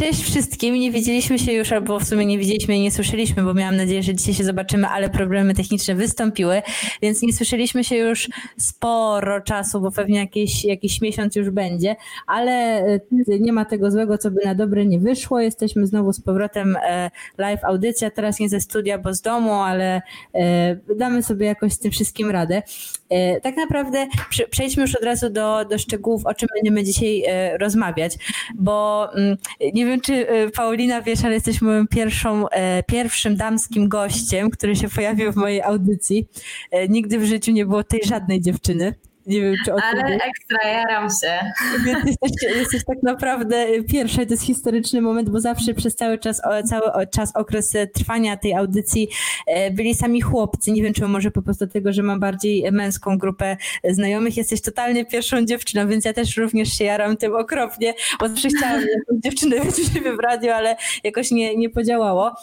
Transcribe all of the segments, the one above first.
cześć wszystkim. Nie widzieliśmy się już, albo w sumie nie widzieliśmy i nie słyszeliśmy, bo miałam nadzieję, że dzisiaj się zobaczymy, ale problemy techniczne wystąpiły, więc nie słyszeliśmy się już sporo czasu, bo pewnie jakiś, jakiś miesiąc już będzie, ale e, nie ma tego złego, co by na dobre nie wyszło. Jesteśmy znowu z powrotem e, live audycja, teraz nie ze studia, bo z domu, ale e, damy sobie jakoś z tym wszystkim radę. Tak naprawdę przejdźmy już od razu do, do szczegółów, o czym będziemy dzisiaj rozmawiać, bo mm, nie wiem, czy Paulina wiesz, ale jesteś moją pierwszą, pierwszym damskim gościem, który się pojawił w mojej audycji. Nigdy w życiu nie było tej żadnej dziewczyny. Nie wiem, czy o Ale ekstra, jaram się. Więc jesteś, jesteś tak naprawdę pierwsza i to jest historyczny moment, bo zawsze przez cały czas, cały czas, okres trwania tej audycji e, byli sami chłopcy. Nie wiem, czy może po prostu dlatego, że mam bardziej męską grupę znajomych. Jesteś totalnie pierwszą dziewczyną, więc ja też również się jaram tym okropnie, bo zawsze chciałam dziewczynę mieć w radiu, ale jakoś nie, nie podziałało.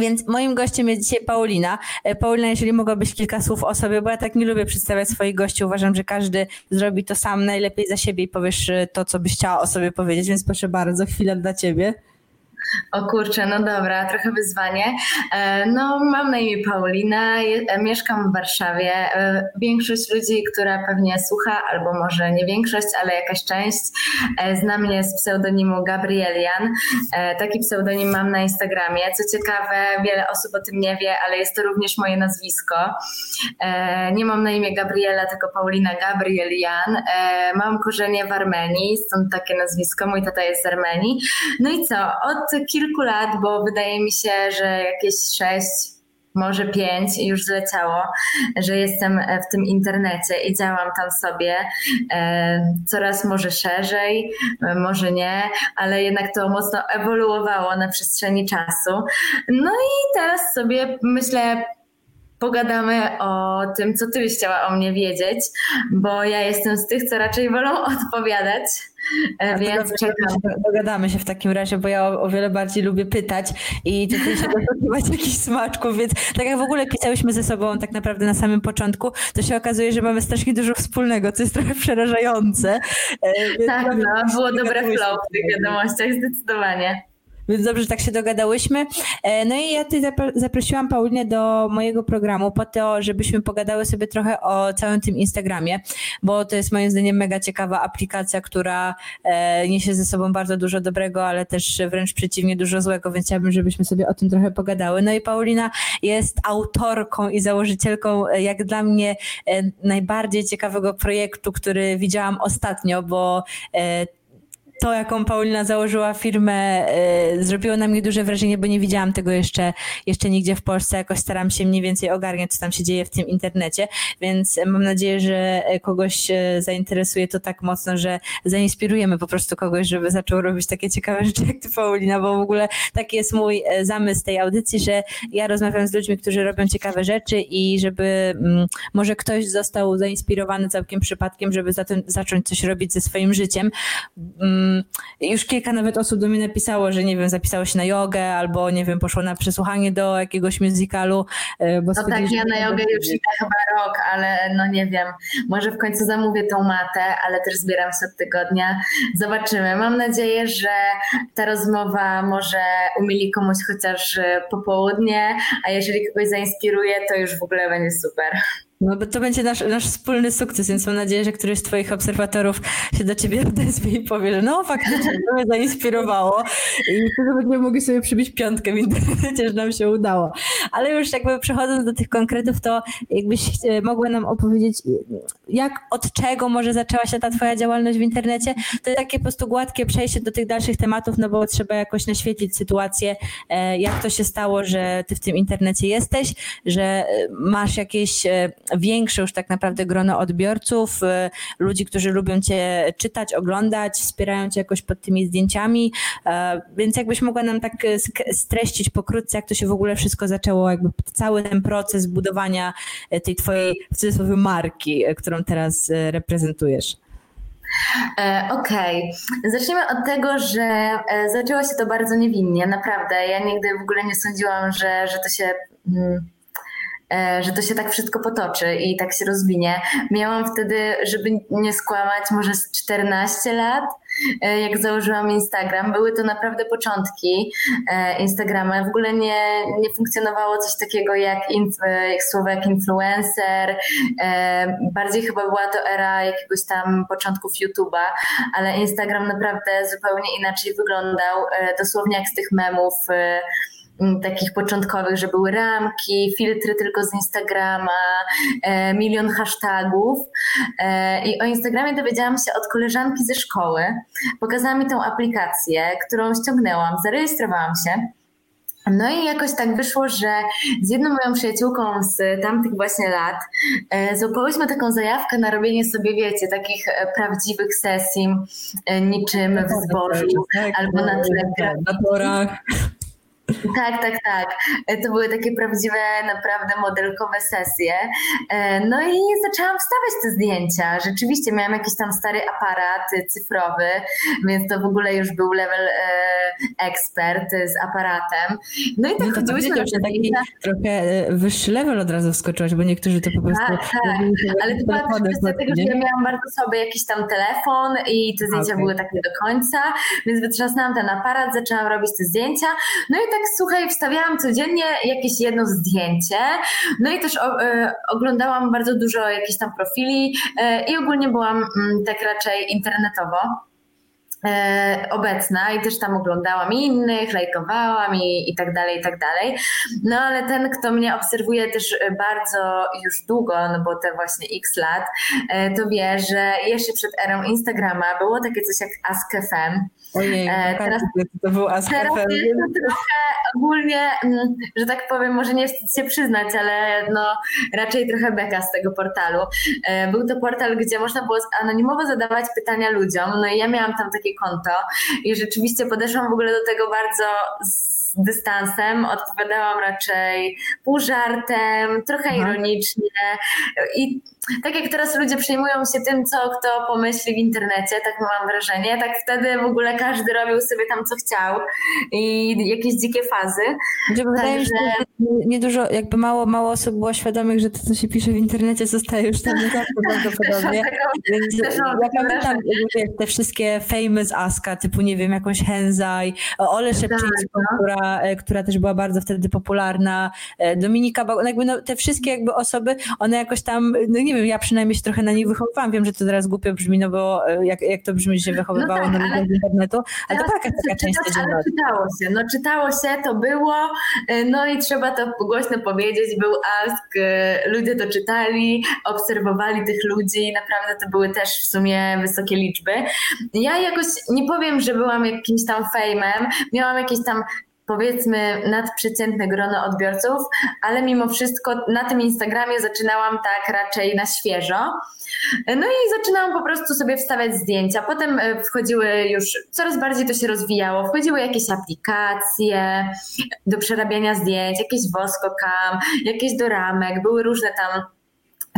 Więc moim gościem jest dzisiaj Paulina. E, Paulina, jeżeli mogłabyś kilka słów o sobie, bo ja tak nie lubię przedstawiać swoich gości. Uważam, że każdy zrobi to sam najlepiej za siebie i powiesz e, to, co byś chciała o sobie powiedzieć, więc proszę bardzo, chwilę dla ciebie. O kurczę, no dobra, trochę wyzwanie. E, no, mam na imię Paulina, e, mieszkam w Warszawie. E, większość ludzi, która pewnie słucha, albo może nie większość, ale jakaś część, zna mnie z pseudonimu Gabrielian. Taki pseudonim mam na Instagramie. Co ciekawe, wiele osób o tym nie wie, ale jest to również moje nazwisko. Nie mam na imię Gabriela, tylko Paulina Gabrielian. Mam korzenie w Armenii, stąd takie nazwisko. Mój tata jest z Armenii. No i co? Od kilku lat, bo wydaje mi się, że jakieś sześć może pięć już zleciało, że jestem w tym internecie i działam tam sobie e, coraz może szerzej, e, może nie, ale jednak to mocno ewoluowało na przestrzeni czasu. No i teraz sobie myślę, pogadamy o tym, co ty byś chciała o mnie wiedzieć, bo ja jestem z tych, co raczej wolą odpowiadać. E, więc czekam. Dogadamy się w takim razie, bo ja o, o wiele bardziej lubię pytać i tutaj się doszukiwać jakichś smaczków, więc tak jak w ogóle pisałyśmy ze sobą tak naprawdę na samym początku, to się okazuje, że mamy strasznie dużo wspólnego, co jest trochę przerażające. E, tak, no, było dobre flow w tych wiadomościach, zdecydowanie. Więc dobrze, że tak się dogadałyśmy. E, no i ja tutaj zaprosiłam Paulinę do mojego programu po to, żebyśmy pogadały sobie trochę o całym tym Instagramie, bo to jest moim zdaniem mega ciekawa aplikacja, która e, niesie ze sobą bardzo dużo dobrego, ale też wręcz przeciwnie dużo złego, więc chciałabym, żebyśmy sobie o tym trochę pogadały. No i Paulina jest autorką i założycielką, e, jak dla mnie, najbardziej ciekawego projektu, który widziałam ostatnio, bo to, jaką Paulina założyła firmę, y, zrobiło na mnie duże wrażenie, bo nie widziałam tego jeszcze, jeszcze nigdzie w Polsce. Jakoś staram się mniej więcej ogarniać, co tam się dzieje w tym internecie, więc mam nadzieję, że kogoś e, zainteresuje to tak mocno, że zainspirujemy po prostu kogoś, żeby zaczął robić takie ciekawe rzeczy jak ty, Paulina, bo w ogóle taki jest mój e, zamysł tej audycji, że ja rozmawiam z ludźmi, którzy robią ciekawe rzeczy i żeby mm, może ktoś został zainspirowany całkiem przypadkiem, żeby zacząć coś robić ze swoim życiem mm, już kilka nawet osób do mnie napisało, że nie wiem, zapisało się na jogę albo nie wiem, poszło na przesłuchanie do jakiegoś musicalu. E, bo no tak, ja na jogę już idę chyba rok, ale no nie wiem, może w końcu zamówię tą matę, ale też zbieram się od tygodnia. Zobaczymy. Mam nadzieję, że ta rozmowa może umili komuś chociaż popołudnie, a jeżeli kogoś zainspiruje, to już w ogóle będzie super. No bo to będzie nasz, nasz wspólny sukces, więc mam nadzieję, że któryś z twoich obserwatorów się do ciebie odezwie i powie, że no faktycznie to mnie zainspirowało i wtedy będziemy mogli sobie przybić piątkę w internecie, że nam się udało. Ale już jakby przechodząc do tych konkretów, to jakbyś e, mogła nam opowiedzieć, jak, od czego może zaczęła się ta twoja działalność w internecie? To jest takie po prostu gładkie przejście do tych dalszych tematów, no bo trzeba jakoś naświetlić sytuację, e, jak to się stało, że ty w tym internecie jesteś, że e, masz jakieś większe już tak naprawdę grono odbiorców, y, ludzi, którzy lubią Cię czytać, oglądać, wspierają Cię jakoś pod tymi zdjęciami, e, więc jakbyś mogła nam tak e, streścić pokrótce, jak to się w ogóle wszystko zaczęło, jakby cały ten proces budowania e, tej Twojej w cudzysłowie marki, którą teraz reprezentujesz. Okej, okay. zacznijmy od tego, że zaczęło się to bardzo niewinnie, naprawdę. Ja nigdy w ogóle nie sądziłam, że, że to się mm, że to się tak wszystko potoczy i tak się rozwinie. Miałam wtedy, żeby nie skłamać, może z 14 lat e, jak założyłam Instagram. Były to naprawdę początki e, Instagrama. W ogóle nie, nie funkcjonowało coś takiego jak, jak słowo jak influencer. Bardziej chyba była to era jakiegoś tam początków YouTube'a, ale Instagram naprawdę zupełnie inaczej wyglądał. Dosłownie jak z tych memów takich początkowych, że były ramki, filtry tylko z Instagrama, e, milion hashtagów. E, I o Instagramie dowiedziałam się od koleżanki ze szkoły. Pokazała mi tą aplikację, którą ściągnęłam, zarejestrowałam się. No i jakoś tak wyszło, że z jedną moją przyjaciółką z tamtych właśnie lat e, złapałyśmy taką zajawkę na robienie sobie, wiecie, takich e, prawdziwych sesji, e, niczym w zbożu tak, albo na tle Na torach. Tak, tak, tak. E, to były takie prawdziwe, naprawdę modelkowe sesje. E, no i zaczęłam wstawiać te zdjęcia. Rzeczywiście miałam jakiś tam stary aparat cyfrowy, więc to w ogóle już był level e, ekspert z aparatem. No i tak no to chodziłyśmy na taki trochę wyższy level od razu wskoczyłaś, bo niektórzy to po prostu... Tak, tak. Ale to była kwestia tego, że ja miałam bardzo sobie jakiś tam telefon i te zdjęcia okay. były takie do końca, więc wytrzasnęłam ten aparat, zaczęłam robić te zdjęcia. No i tak, słuchaj, wstawiałam codziennie jakieś jedno zdjęcie, no i też o, e, oglądałam bardzo dużo jakichś tam profili e, i ogólnie byłam m, mm, tak raczej internetowo e, obecna i też tam oglądałam innych, lajkowałam i, i tak dalej, i tak dalej. No ale ten, kto mnie obserwuje też bardzo już długo, no bo te właśnie x lat, e, to wie, że jeszcze przed erą Instagrama było takie coś jak AskFM, Ojej, e, teraz, to był Ask teraz jest to trochę ogólnie, mm, że tak powiem, może nie wstyd się przyznać, ale no raczej trochę beka z tego portalu. E, był to portal, gdzie można było anonimowo zadawać pytania ludziom, no i ja miałam tam takie konto i rzeczywiście podeszłam w ogóle do tego bardzo z dystansem, odpowiadałam raczej pół żartem, trochę ironicznie i tak jak teraz ludzie przejmują się tym, co kto pomyśli w internecie, tak mam wrażenie, tak wtedy w ogóle każdy robił sobie tam co chciał i jakieś dzikie fazy. Że wydaje mi się, że niedużo, jakby mało, mało osób było świadomych, że to, co się pisze w internecie, zostaje już tam nie zawsze prawdopodobnie. Ja pamiętam te wszystkie famous Aska, typu nie wiem, jakąś Henzaj, Ole tak, Szepczyńską, no. która, e, która też była bardzo wtedy popularna, e, Dominika, jakby no, te wszystkie jakby osoby, one jakoś tam, no nie wiem, wiem, ja przynajmniej się trochę na nich wychowywałam. Wiem, że to teraz głupio brzmi, no bo e, jak, jak to brzmi, że się wychowywało no tak, na z internetu, ale to była jakaś taka część Ale czytało się, no czytało się, to było, e, no i trzeba to głośno powiedzieć, był ask, e, ludzie to czytali, obserwowali tych ludzi, naprawdę to były też w sumie wysokie liczby. Ja jakoś nie powiem, że byłam jakimś tam fejmem, miałam jakieś tam powiedzmy nadprzeciętne grono odbiorców, ale mimo wszystko na tym Instagramie zaczynałam tak raczej na świeżo. No i zaczynałam po prostu sobie wstawiać zdjęcia. Potem e, wchodziły już, coraz bardziej to się rozwijało, wchodziły jakieś aplikacje do przerabiania zdjęć, jakieś woskokam, jakieś do ramek, były różne tam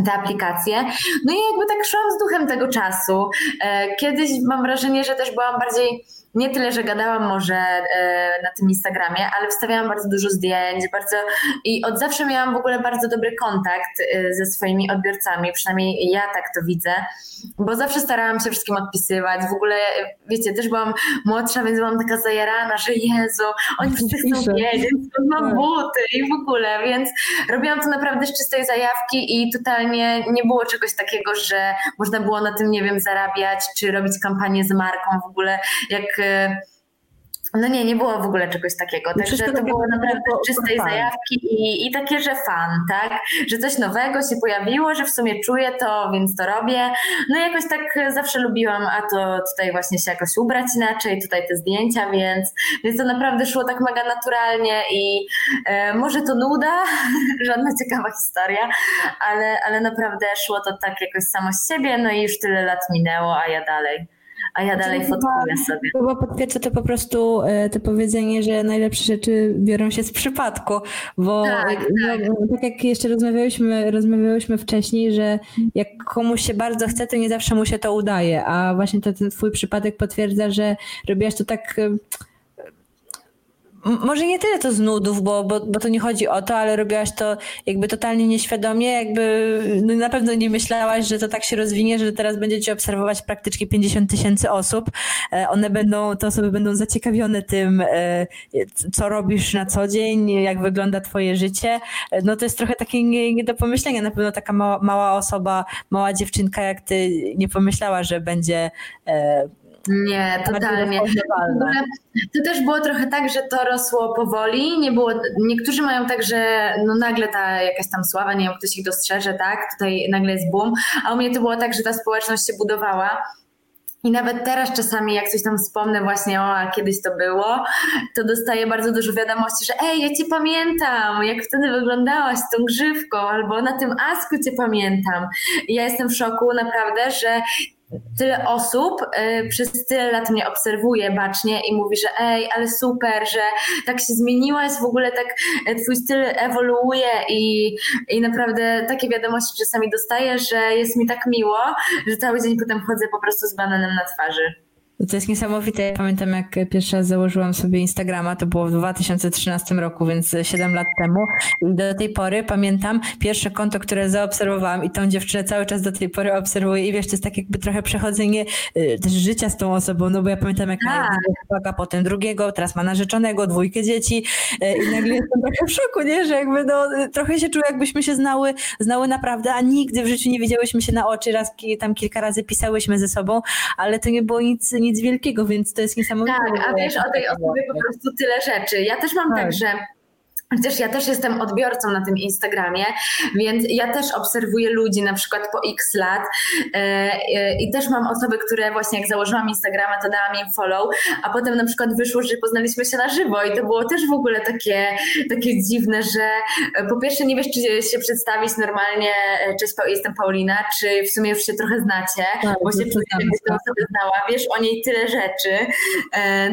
te aplikacje. No i jakby tak szłam z duchem tego czasu. E, kiedyś mam wrażenie, że też byłam bardziej nie tyle, że gadałam może e, na tym Instagramie, ale wstawiałam bardzo dużo zdjęć, bardzo i od zawsze miałam w ogóle bardzo dobry kontakt e, ze swoimi odbiorcami, przynajmniej ja tak to widzę, bo zawsze starałam się wszystkim odpisywać. W ogóle, wiecie, też byłam młodsza, więc byłam taka zajarana, że Jezu, oni wszyscy chcą wiedzieć, skąd mam tak. buty i w ogóle, więc robiłam to naprawdę z czystej zajawki i totalnie nie było czegoś takiego, że można było na tym, nie wiem, zarabiać, czy robić kampanię z marką w ogóle, jak no nie, nie było w ogóle czegoś takiego. Także to było naprawdę czystej zajawki i, i takie, że fan, tak? Że coś nowego się pojawiło, że w sumie czuję to, więc to robię. No i jakoś tak zawsze lubiłam, a to tutaj właśnie się jakoś ubrać inaczej, tutaj te zdjęcia, więc, więc to naprawdę szło tak mega naturalnie i e, może to nuda, żadna ciekawa historia, ale, ale naprawdę szło to tak jakoś samo z siebie, no i już tyle lat minęło, a ja dalej a ja dalej fotkuję sobie. Chyba potwierdza to po prostu e, to powiedzenie, że najlepsze rzeczy biorą się z przypadku, bo tak, no, tak. tak jak jeszcze rozmawiałyśmy, rozmawiałyśmy wcześniej, że jak komuś się bardzo chce, to nie zawsze mu się to udaje, a właśnie to ten twój przypadek potwierdza, że robiłaś to tak e, może nie tyle to z nudów, bo, bo, bo to nie chodzi o to, ale robiłaś to jakby totalnie nieświadomie, jakby no na pewno nie myślałaś, że to tak się rozwinie, że teraz będziecie obserwować praktycznie 50 tysięcy osób. E, one będą, te osoby będą zaciekawione tym, e, co robisz na co dzień, jak wygląda twoje życie. E, no to jest trochę takie nie, nie do pomyślenia. Na pewno taka mała, mała osoba, mała dziewczynka jak ty nie pomyślała, że będzie nie, totalnie. To też było trochę tak, że to rosło powoli. Nie było, niektórzy mają tak, że no nagle ta jakaś tam sława, nie wiem, ktoś ich dostrzeże, tak? Tutaj nagle jest boom. A u mnie to było tak, że ta społeczność się budowała. I nawet teraz czasami, jak coś tam wspomnę właśnie, o, a kiedyś to było, to dostaję bardzo dużo wiadomości, że ej, ja cię pamiętam, jak wtedy wyglądałaś z tą grzywką, albo na tym asku cię pamiętam. I ja jestem w szoku naprawdę, że tyle osób y, przez tyle lat mnie obserwuje bacznie i mówi, że ej, ale super, że tak się zmieniłaś, w ogóle tak e, twój styl ewoluuje i, i naprawdę takie wiadomości czasami dostaję, że jest mi tak miło, że cały dzień potem chodzę po prostu z bananem na twarzy. To jest niesamowite. Ja pamiętam, jak pierwszy raz założyłam sobie Instagrama, to było w 2013 roku, więc 7 lat temu. I do tej pory pamiętam pierwsze konto, które zaobserwowałam i tą dziewczynę cały czas do tej pory obserwuję. I wiesz, to jest tak jakby trochę przechodzenie y, też życia z tą osobą, no bo ja pamiętam, jak tak. chłopaka, potem drugiego, teraz ma narzeczonego, dwójkę dzieci y, i nagle jestem trochę w szoku, nie? Że jakby no, trochę się czuję, jakbyśmy się znały, znały naprawdę, a nigdy w życiu nie widziałyśmy się na oczy. Raz tam kilka razy pisałyśmy ze sobą, ale to nie było nic, nic nic wielkiego, więc to jest niesamowite. Tak, a wiesz o tej osobie po prostu tyle rzeczy. Ja też mam tak, tak że Chociaż ja też jestem odbiorcą na tym Instagramie, więc ja też obserwuję ludzi na przykład po x lat e, e, i też mam osoby, które właśnie jak założyłam Instagrama, to dałam im follow, a potem na przykład wyszło, że poznaliśmy się na żywo i to było też w ogóle takie, takie dziwne, że e, po pierwsze nie wiesz, czy się przedstawić normalnie, cześć, jestem Paulina, czy w sumie już się trochę znacie, tak, bo się jakbyś tę osobę znała, wiesz o niej tyle rzeczy,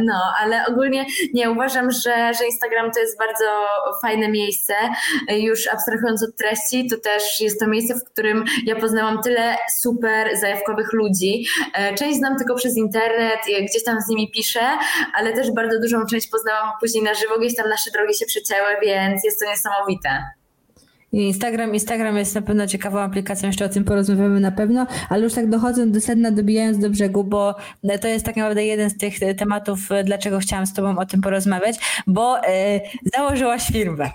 no, ale ogólnie nie, uważam, że, że Instagram to jest bardzo fajne miejsce. Już abstrahując od treści, to też jest to miejsce, w którym ja poznałam tyle super zajawkowych ludzi. E, część znam tylko przez internet, gdzieś tam z nimi piszę, ale też bardzo dużą część poznałam później na żywo, gdzieś tam nasze drogi się przecięły, więc jest to niesamowite. Instagram, Instagram jest na pewno ciekawą aplikacją, jeszcze o tym porozmawiamy na pewno, ale już tak dochodząc do sedna, dobijając do brzegu, bo to jest tak naprawdę jeden z tych tematów, dlaczego chciałam z Tobą o tym porozmawiać, bo e, założyłaś firmę.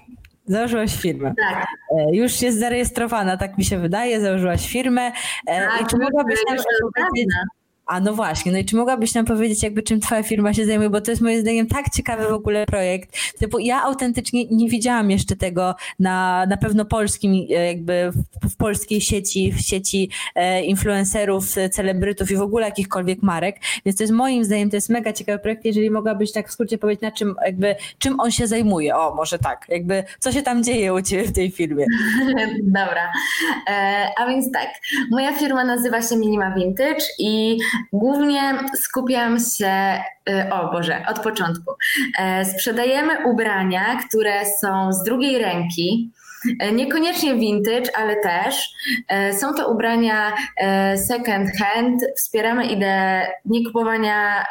Założyłaś firmę. Tak. E, już jest zarejestrowana, tak mi się wydaje, założyłaś firmę. E, tak, I czy mogłabyś nam powiedzieć, a no właśnie, no i czy mogłabyś nam powiedzieć, jakby czym twoja firma się zajmuje, bo to jest moim zdaniem tak ciekawy w ogóle projekt. Typu ja autentycznie nie widziałam jeszcze tego na, na pewno polskim, e, jakby w, w polskiej sieci, w sieci e, influencerów, celebrytów i w ogóle jakichkolwiek marek, więc to jest moim zdaniem, to jest mega ciekawy projekt, jeżeli mogłabyś tak w skrócie powiedzieć, na czym jakby, czym on się zajmuje. O, może tak, jakby co się tam dzieje u ciebie w tej firmie. Dobra, e, a więc tak, moja firma nazywa się Minima Vintage i Głównie skupiam się, y, o Boże, od początku. E, sprzedajemy ubrania, które są z drugiej ręki, e, Niekoniecznie vintage, ale też. E, są to ubrania second hand. Wspieramy ideę nie kupowania,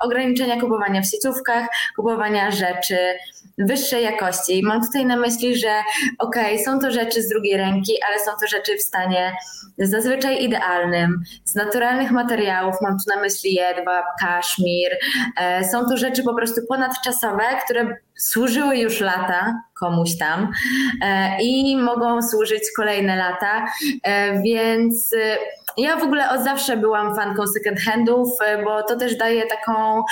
ograniczenia kupowania w sieciówkach, kupowania rzeczy wyższej jakości. Mam tutaj na myśli, że okej, okay, są to rzeczy z drugiej ręki, ale są to rzeczy w stanie zazwyczaj idealnym, z naturalnych materiałów, mam tu na myśli jedwab, kaszmir. E, są to rzeczy po prostu ponadczasowe, które służyły już lata komuś tam e, i mogą służyć kolejne lata, e, więc ja w ogóle od zawsze byłam fanką second handów, e, bo to też daje taką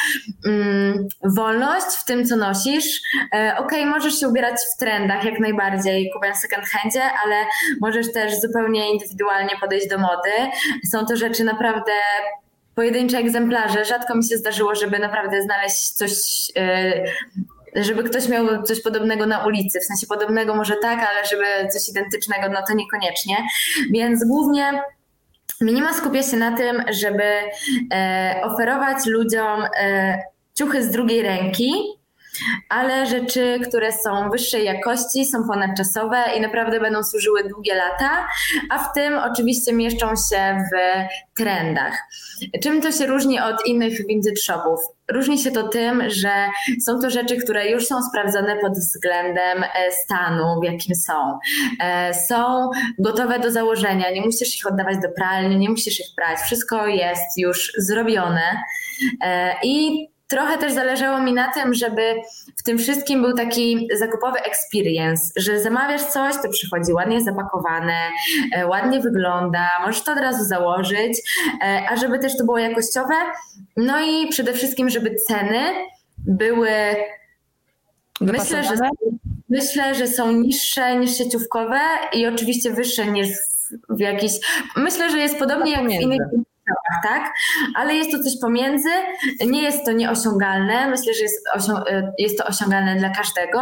mm, wolność w tym, co nosisz. E, Okej, okay, możesz się ubierać w trendach jak najbardziej, kupując second handzie, ale możesz też zupełnie indywidualnie podejść do mody. Są to rzeczy naprawdę pojedyncze egzemplarze. Rzadko mi się zdarzyło, żeby naprawdę znaleźć coś e, żeby ktoś miał coś podobnego na ulicy, w sensie podobnego może tak, ale żeby coś identycznego, no to niekoniecznie. Więc głównie Minima skupia się na tym, żeby e, oferować ludziom e, ciuchy z drugiej ręki, ale rzeczy, które są wyższej jakości, są ponadczasowe i naprawdę będą służyły długie lata, a w tym oczywiście mieszczą się w trendach. Czym to się różni od innych vintage shopów? Różni się to tym, że są to rzeczy, które już są sprawdzone pod względem e, stanu, w jakim są. E, są gotowe do założenia, nie musisz ich oddawać do pralni, nie musisz ich prać, wszystko jest już zrobione. E, I trochę też zależało mi na tym, żeby w tym wszystkim był taki zakupowy experience, że zamawiasz coś, to przychodzi ładnie zapakowane, e, ładnie wygląda, możesz to od razu założyć, e, a żeby też to było jakościowe, no i przede wszystkim, żeby ceny były myślę, że myślę, że są niższe niż sieciówkowe i oczywiście wyższe niż w jakiś myślę, że jest podobnie jak w innych tak? Ale jest to coś pomiędzy, nie jest to nieosiągalne, myślę, że jest, osią- jest to osiągalne dla każdego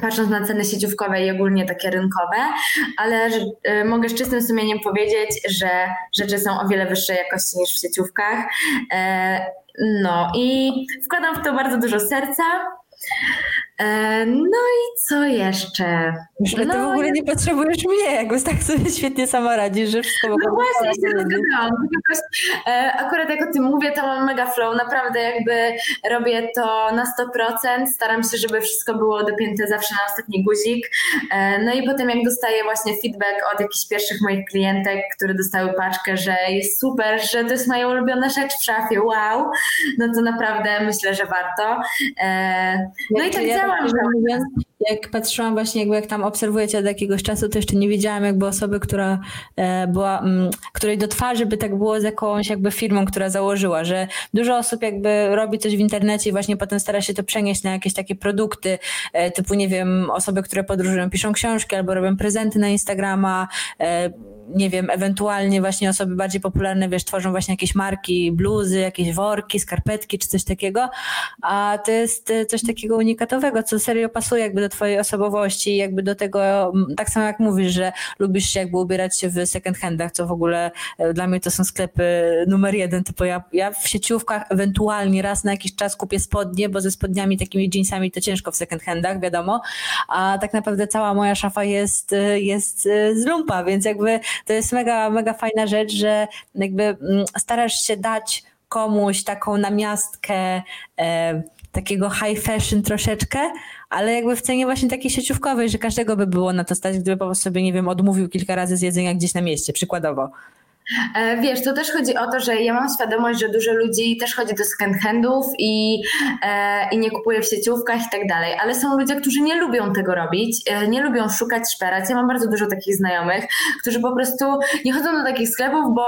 patrząc na ceny sieciówkowe i ogólnie takie rynkowe, ale y, mogę z czystym sumieniem powiedzieć, że rzeczy są o wiele wyższej jakości niż w sieciówkach. E, no i wkładam w to bardzo dużo serca. E, no i co jeszcze? Że no, ty w ogóle nie potrzebujesz mnie, jakby tak sobie świetnie sama radzisz, że wszystko No właśnie, się zgadzałam. E, akurat jak o tym mówię, to mam mega flow. Naprawdę jakby robię to na 100%. Staram się, żeby wszystko było dopięte zawsze na ostatni guzik. E, no i potem jak dostaję właśnie feedback od jakichś pierwszych moich klientek, które dostały paczkę, że jest super, że to jest moja ulubiona rzecz w szafie, wow, no to naprawdę myślę, że warto. No i tak ja działam. Mówiąc, jak patrzyłam właśnie, jakby jak tam obserwujecie od jakiegoś czasu, to jeszcze nie wiedziałam jakby osoby, która e, była, m, której do twarzy by tak było z jakąś jakby firmą, która założyła, że dużo osób jakby robi coś w internecie i właśnie potem stara się to przenieść na jakieś takie produkty, e, typu nie wiem, osoby, które podróżują, piszą książki albo robią prezenty na Instagrama, e, nie wiem, ewentualnie właśnie osoby bardziej popularne, wiesz, tworzą właśnie jakieś marki, bluzy, jakieś worki, skarpetki czy coś takiego, a to jest coś takiego unikatowego, co serio pasuje jakby do twojej osobowości, jakby do tego, tak samo jak mówisz, że lubisz jakby ubierać się w second handach, co w ogóle e, dla mnie to są sklepy numer jeden, typu ja, ja w sieciówkach ewentualnie raz na jakiś czas kupię spodnie, bo ze spodniami takimi jeansami to ciężko w second handach, wiadomo, a tak naprawdę cała moja szafa jest, e, jest z lumpa, więc jakby to jest mega, mega fajna rzecz, że jakby mm, starasz się dać komuś taką namiastkę e, takiego high fashion troszeczkę, ale jakby w cenie właśnie takiej sieciówkowej, że każdego by było na to stać, gdyby po prostu sobie, nie wiem, odmówił kilka razy z jedzenia gdzieś na mieście, przykładowo. E, wiesz, to też chodzi o to, że ja mam świadomość, że dużo ludzi też chodzi do second handów i, e, i nie kupuje w sieciówkach i tak dalej, ale są ludzie, którzy nie lubią tego robić, e, nie lubią szukać, szperać. Ja mam bardzo dużo takich znajomych, którzy po prostu nie chodzą do takich sklepów, bo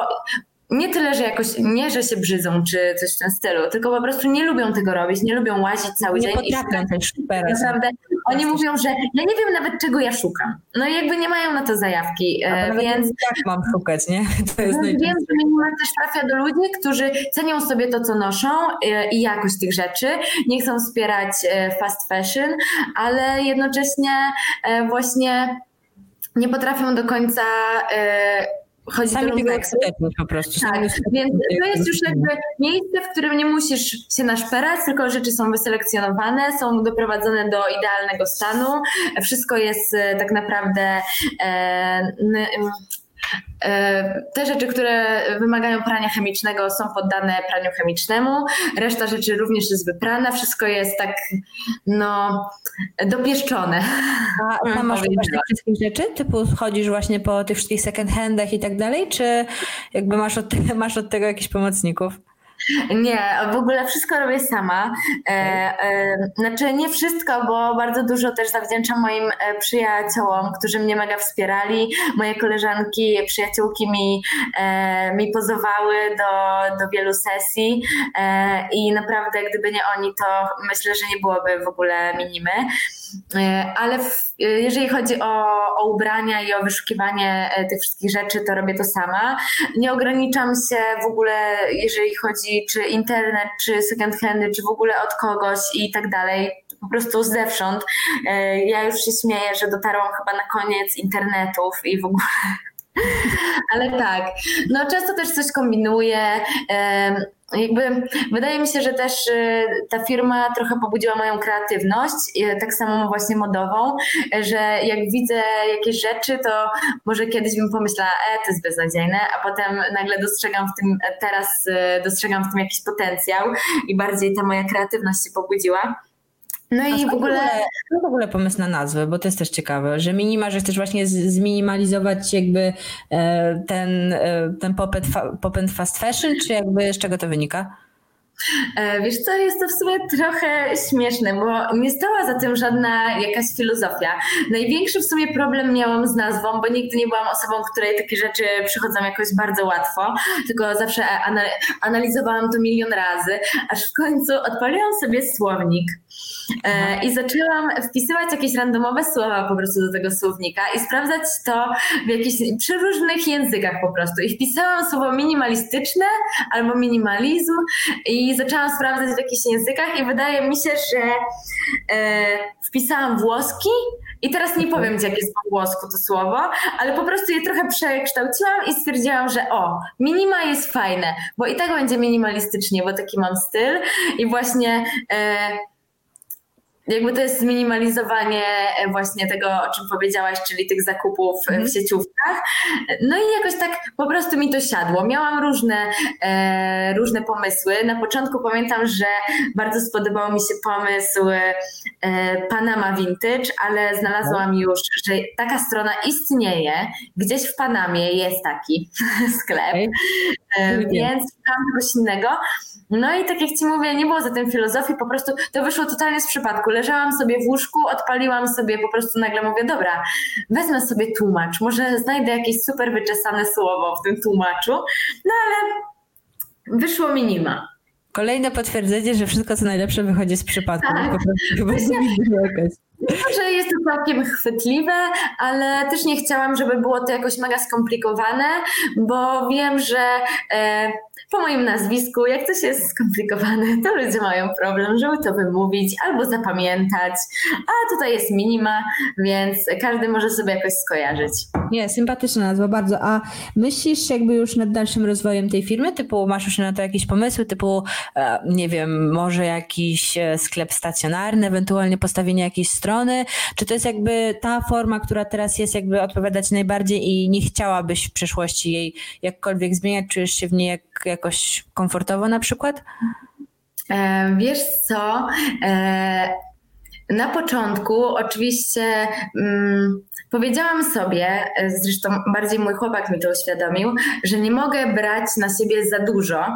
nie tyle, że jakoś, nie, że się brzydzą czy coś w tym stylu, tylko po prostu nie lubią tego robić, nie lubią łazić cały nie dzień. Nie potrafią też szperać. Naprawdę, oni mówią, że ja nie wiem nawet czego ja szukam. No i jakby nie mają na to zajawki, e, więc... Jak mam szukać, nie? To jest no, wiem, że minimal też trafia do ludzi, którzy cenią sobie to, co noszą e, i jakość tych rzeczy, nie chcą wspierać e, fast fashion, ale jednocześnie właśnie nie potrafią do końca chodzi Sami do tego po prostu. Tak, więc to jest już jakby miejsce, w którym nie musisz się naszperać, tylko rzeczy są wyselekcjonowane, są doprowadzone do idealnego stanu. Wszystko jest e, tak naprawdę e, E, te rzeczy, które wymagają prania chemicznego, są poddane praniu chemicznemu. Reszta rzeczy również jest wyprana. Wszystko jest tak, no, dopieszczone. A tam masz tych wszystkich rzeczy? Typu chodzisz właśnie po tych wszystkich second handach i tak dalej? Czy jakby masz od, masz od tego jakichś pomocników? Nie, w ogóle wszystko robię sama. E, e, znaczy nie wszystko, bo bardzo dużo też zawdzięczam moim e, przyjaciołom, którzy mnie mega wspierali. Moje koleżanki, przyjaciółki mi, e, mi pozowały do, do wielu sesji e, i naprawdę gdyby nie oni, to myślę, że nie byłoby w ogóle minimy. E, ale w, jeżeli chodzi o, o, ubrania i o wyszukiwanie tych wszystkich rzeczy, to robię to sama. Nie ograniczam się w ogóle, jeżeli chodzi czy internet, czy second handy, czy w ogóle od kogoś i tak dalej, po prostu zewsząd. E, ja już się śmieję, że dotarłam chyba na koniec internetów i w ogóle Ale tak, no często też coś kombinuję. Jakby wydaje mi się, że też y, ta firma trochę pobudziła moją kreatywność, tak samo właśnie modową, że jak widzę jakieś rzeczy, to może kiedyś bym pomyślała, e, to jest beznadziejne, a potem nagle dostrzegam w tym, teraz y, dostrzegam w tym jakiś potencjał i bardziej ta moja kreatywność się pobudziła. No i w ogóle... w ogóle pomysł na nazwę, bo to jest też ciekawe, że minima, że chcesz właśnie zminimalizować jakby e, ten, e, ten popęd, popęd fast fashion, czy jakby z czego to wynika? E, wiesz co, jest to w sumie trochę śmieszne, bo nie stała za tym żadna jakaś filozofia. Największy w sumie problem miałam z nazwą, bo nigdy nie byłam osobą, której takie rzeczy przychodzą jakoś bardzo łatwo, tylko zawsze analizowałam to milion razy, aż w końcu odpaliłam sobie słownik i zaczęłam wpisywać jakieś randomowe słowa po prostu do tego słownika i sprawdzać to w jakichś przy różnych językach po prostu. I wpisałam słowo minimalistyczne albo minimalizm i zaczęłam sprawdzać w jakichś językach i wydaje mi się, że e, wpisałam włoski i teraz nie powiem, jak jest po włosku to słowo, ale po prostu je trochę przekształciłam i stwierdziłam, że o, minima jest fajne, bo i tak będzie minimalistycznie, bo taki mam styl i właśnie e, jakby to jest zminimalizowanie e, właśnie tego, o czym powiedziałaś, czyli tych zakupów mm. w mhm. sieciówkach. No i jakoś tak po prostu mi to siadło. Miałam różne, e, różne pomysły. Na początku pamiętam, że bardzo spodobał mi się pomysł e, Panama Vintage, ale znalazłam już, że taka strona istnieje. Gdzieś w Panamie jest taki sklep, e, więc szukałam czegoś innego. No i tak jak Ci mówię, nie było za tym filozofii, po prostu to wyszło totalnie z przypadku. Leżałam sobie w łóżku, odpaliłam sobie, po prostu nagle mówię, dobra, wezmę sobie tłumacz, może znajdę jakieś super wyczesane słowo w tym tłumaczu, no ale wyszło minima. Kolejne potwierdzenie, że wszystko co najlepsze wychodzi z przypadku. Tak. Po prostu chyba że jest to całkiem chwytliwe, ale też nie chciałam, żeby było to jakoś mega skomplikowane, bo wiem, że e, po moim nazwisku, jak coś jest skomplikowane, to ludzie mają problem, żeby to wymówić albo zapamiętać, a tutaj jest minima, więc każdy może sobie jakoś skojarzyć. Nie, sympatyczna nazwa, bardzo. A myślisz jakby już nad dalszym rozwojem tej firmy? Typu masz już na to jakieś pomysły, typu e, nie wiem, może jakiś e, sklep stacjonarny, ewentualnie postawienie jakiejś strony? Czy to jest jakby ta forma, która teraz jest jakby odpowiadać najbardziej i nie chciałabyś w przyszłości jej jakkolwiek zmieniać? Czujesz się w niej jak, jakoś komfortowo na przykład? E, wiesz co? Na początku oczywiście mm, powiedziałam sobie, e, zresztą bardziej mój chłopak mi to uświadomił, że nie mogę brać na siebie za dużo,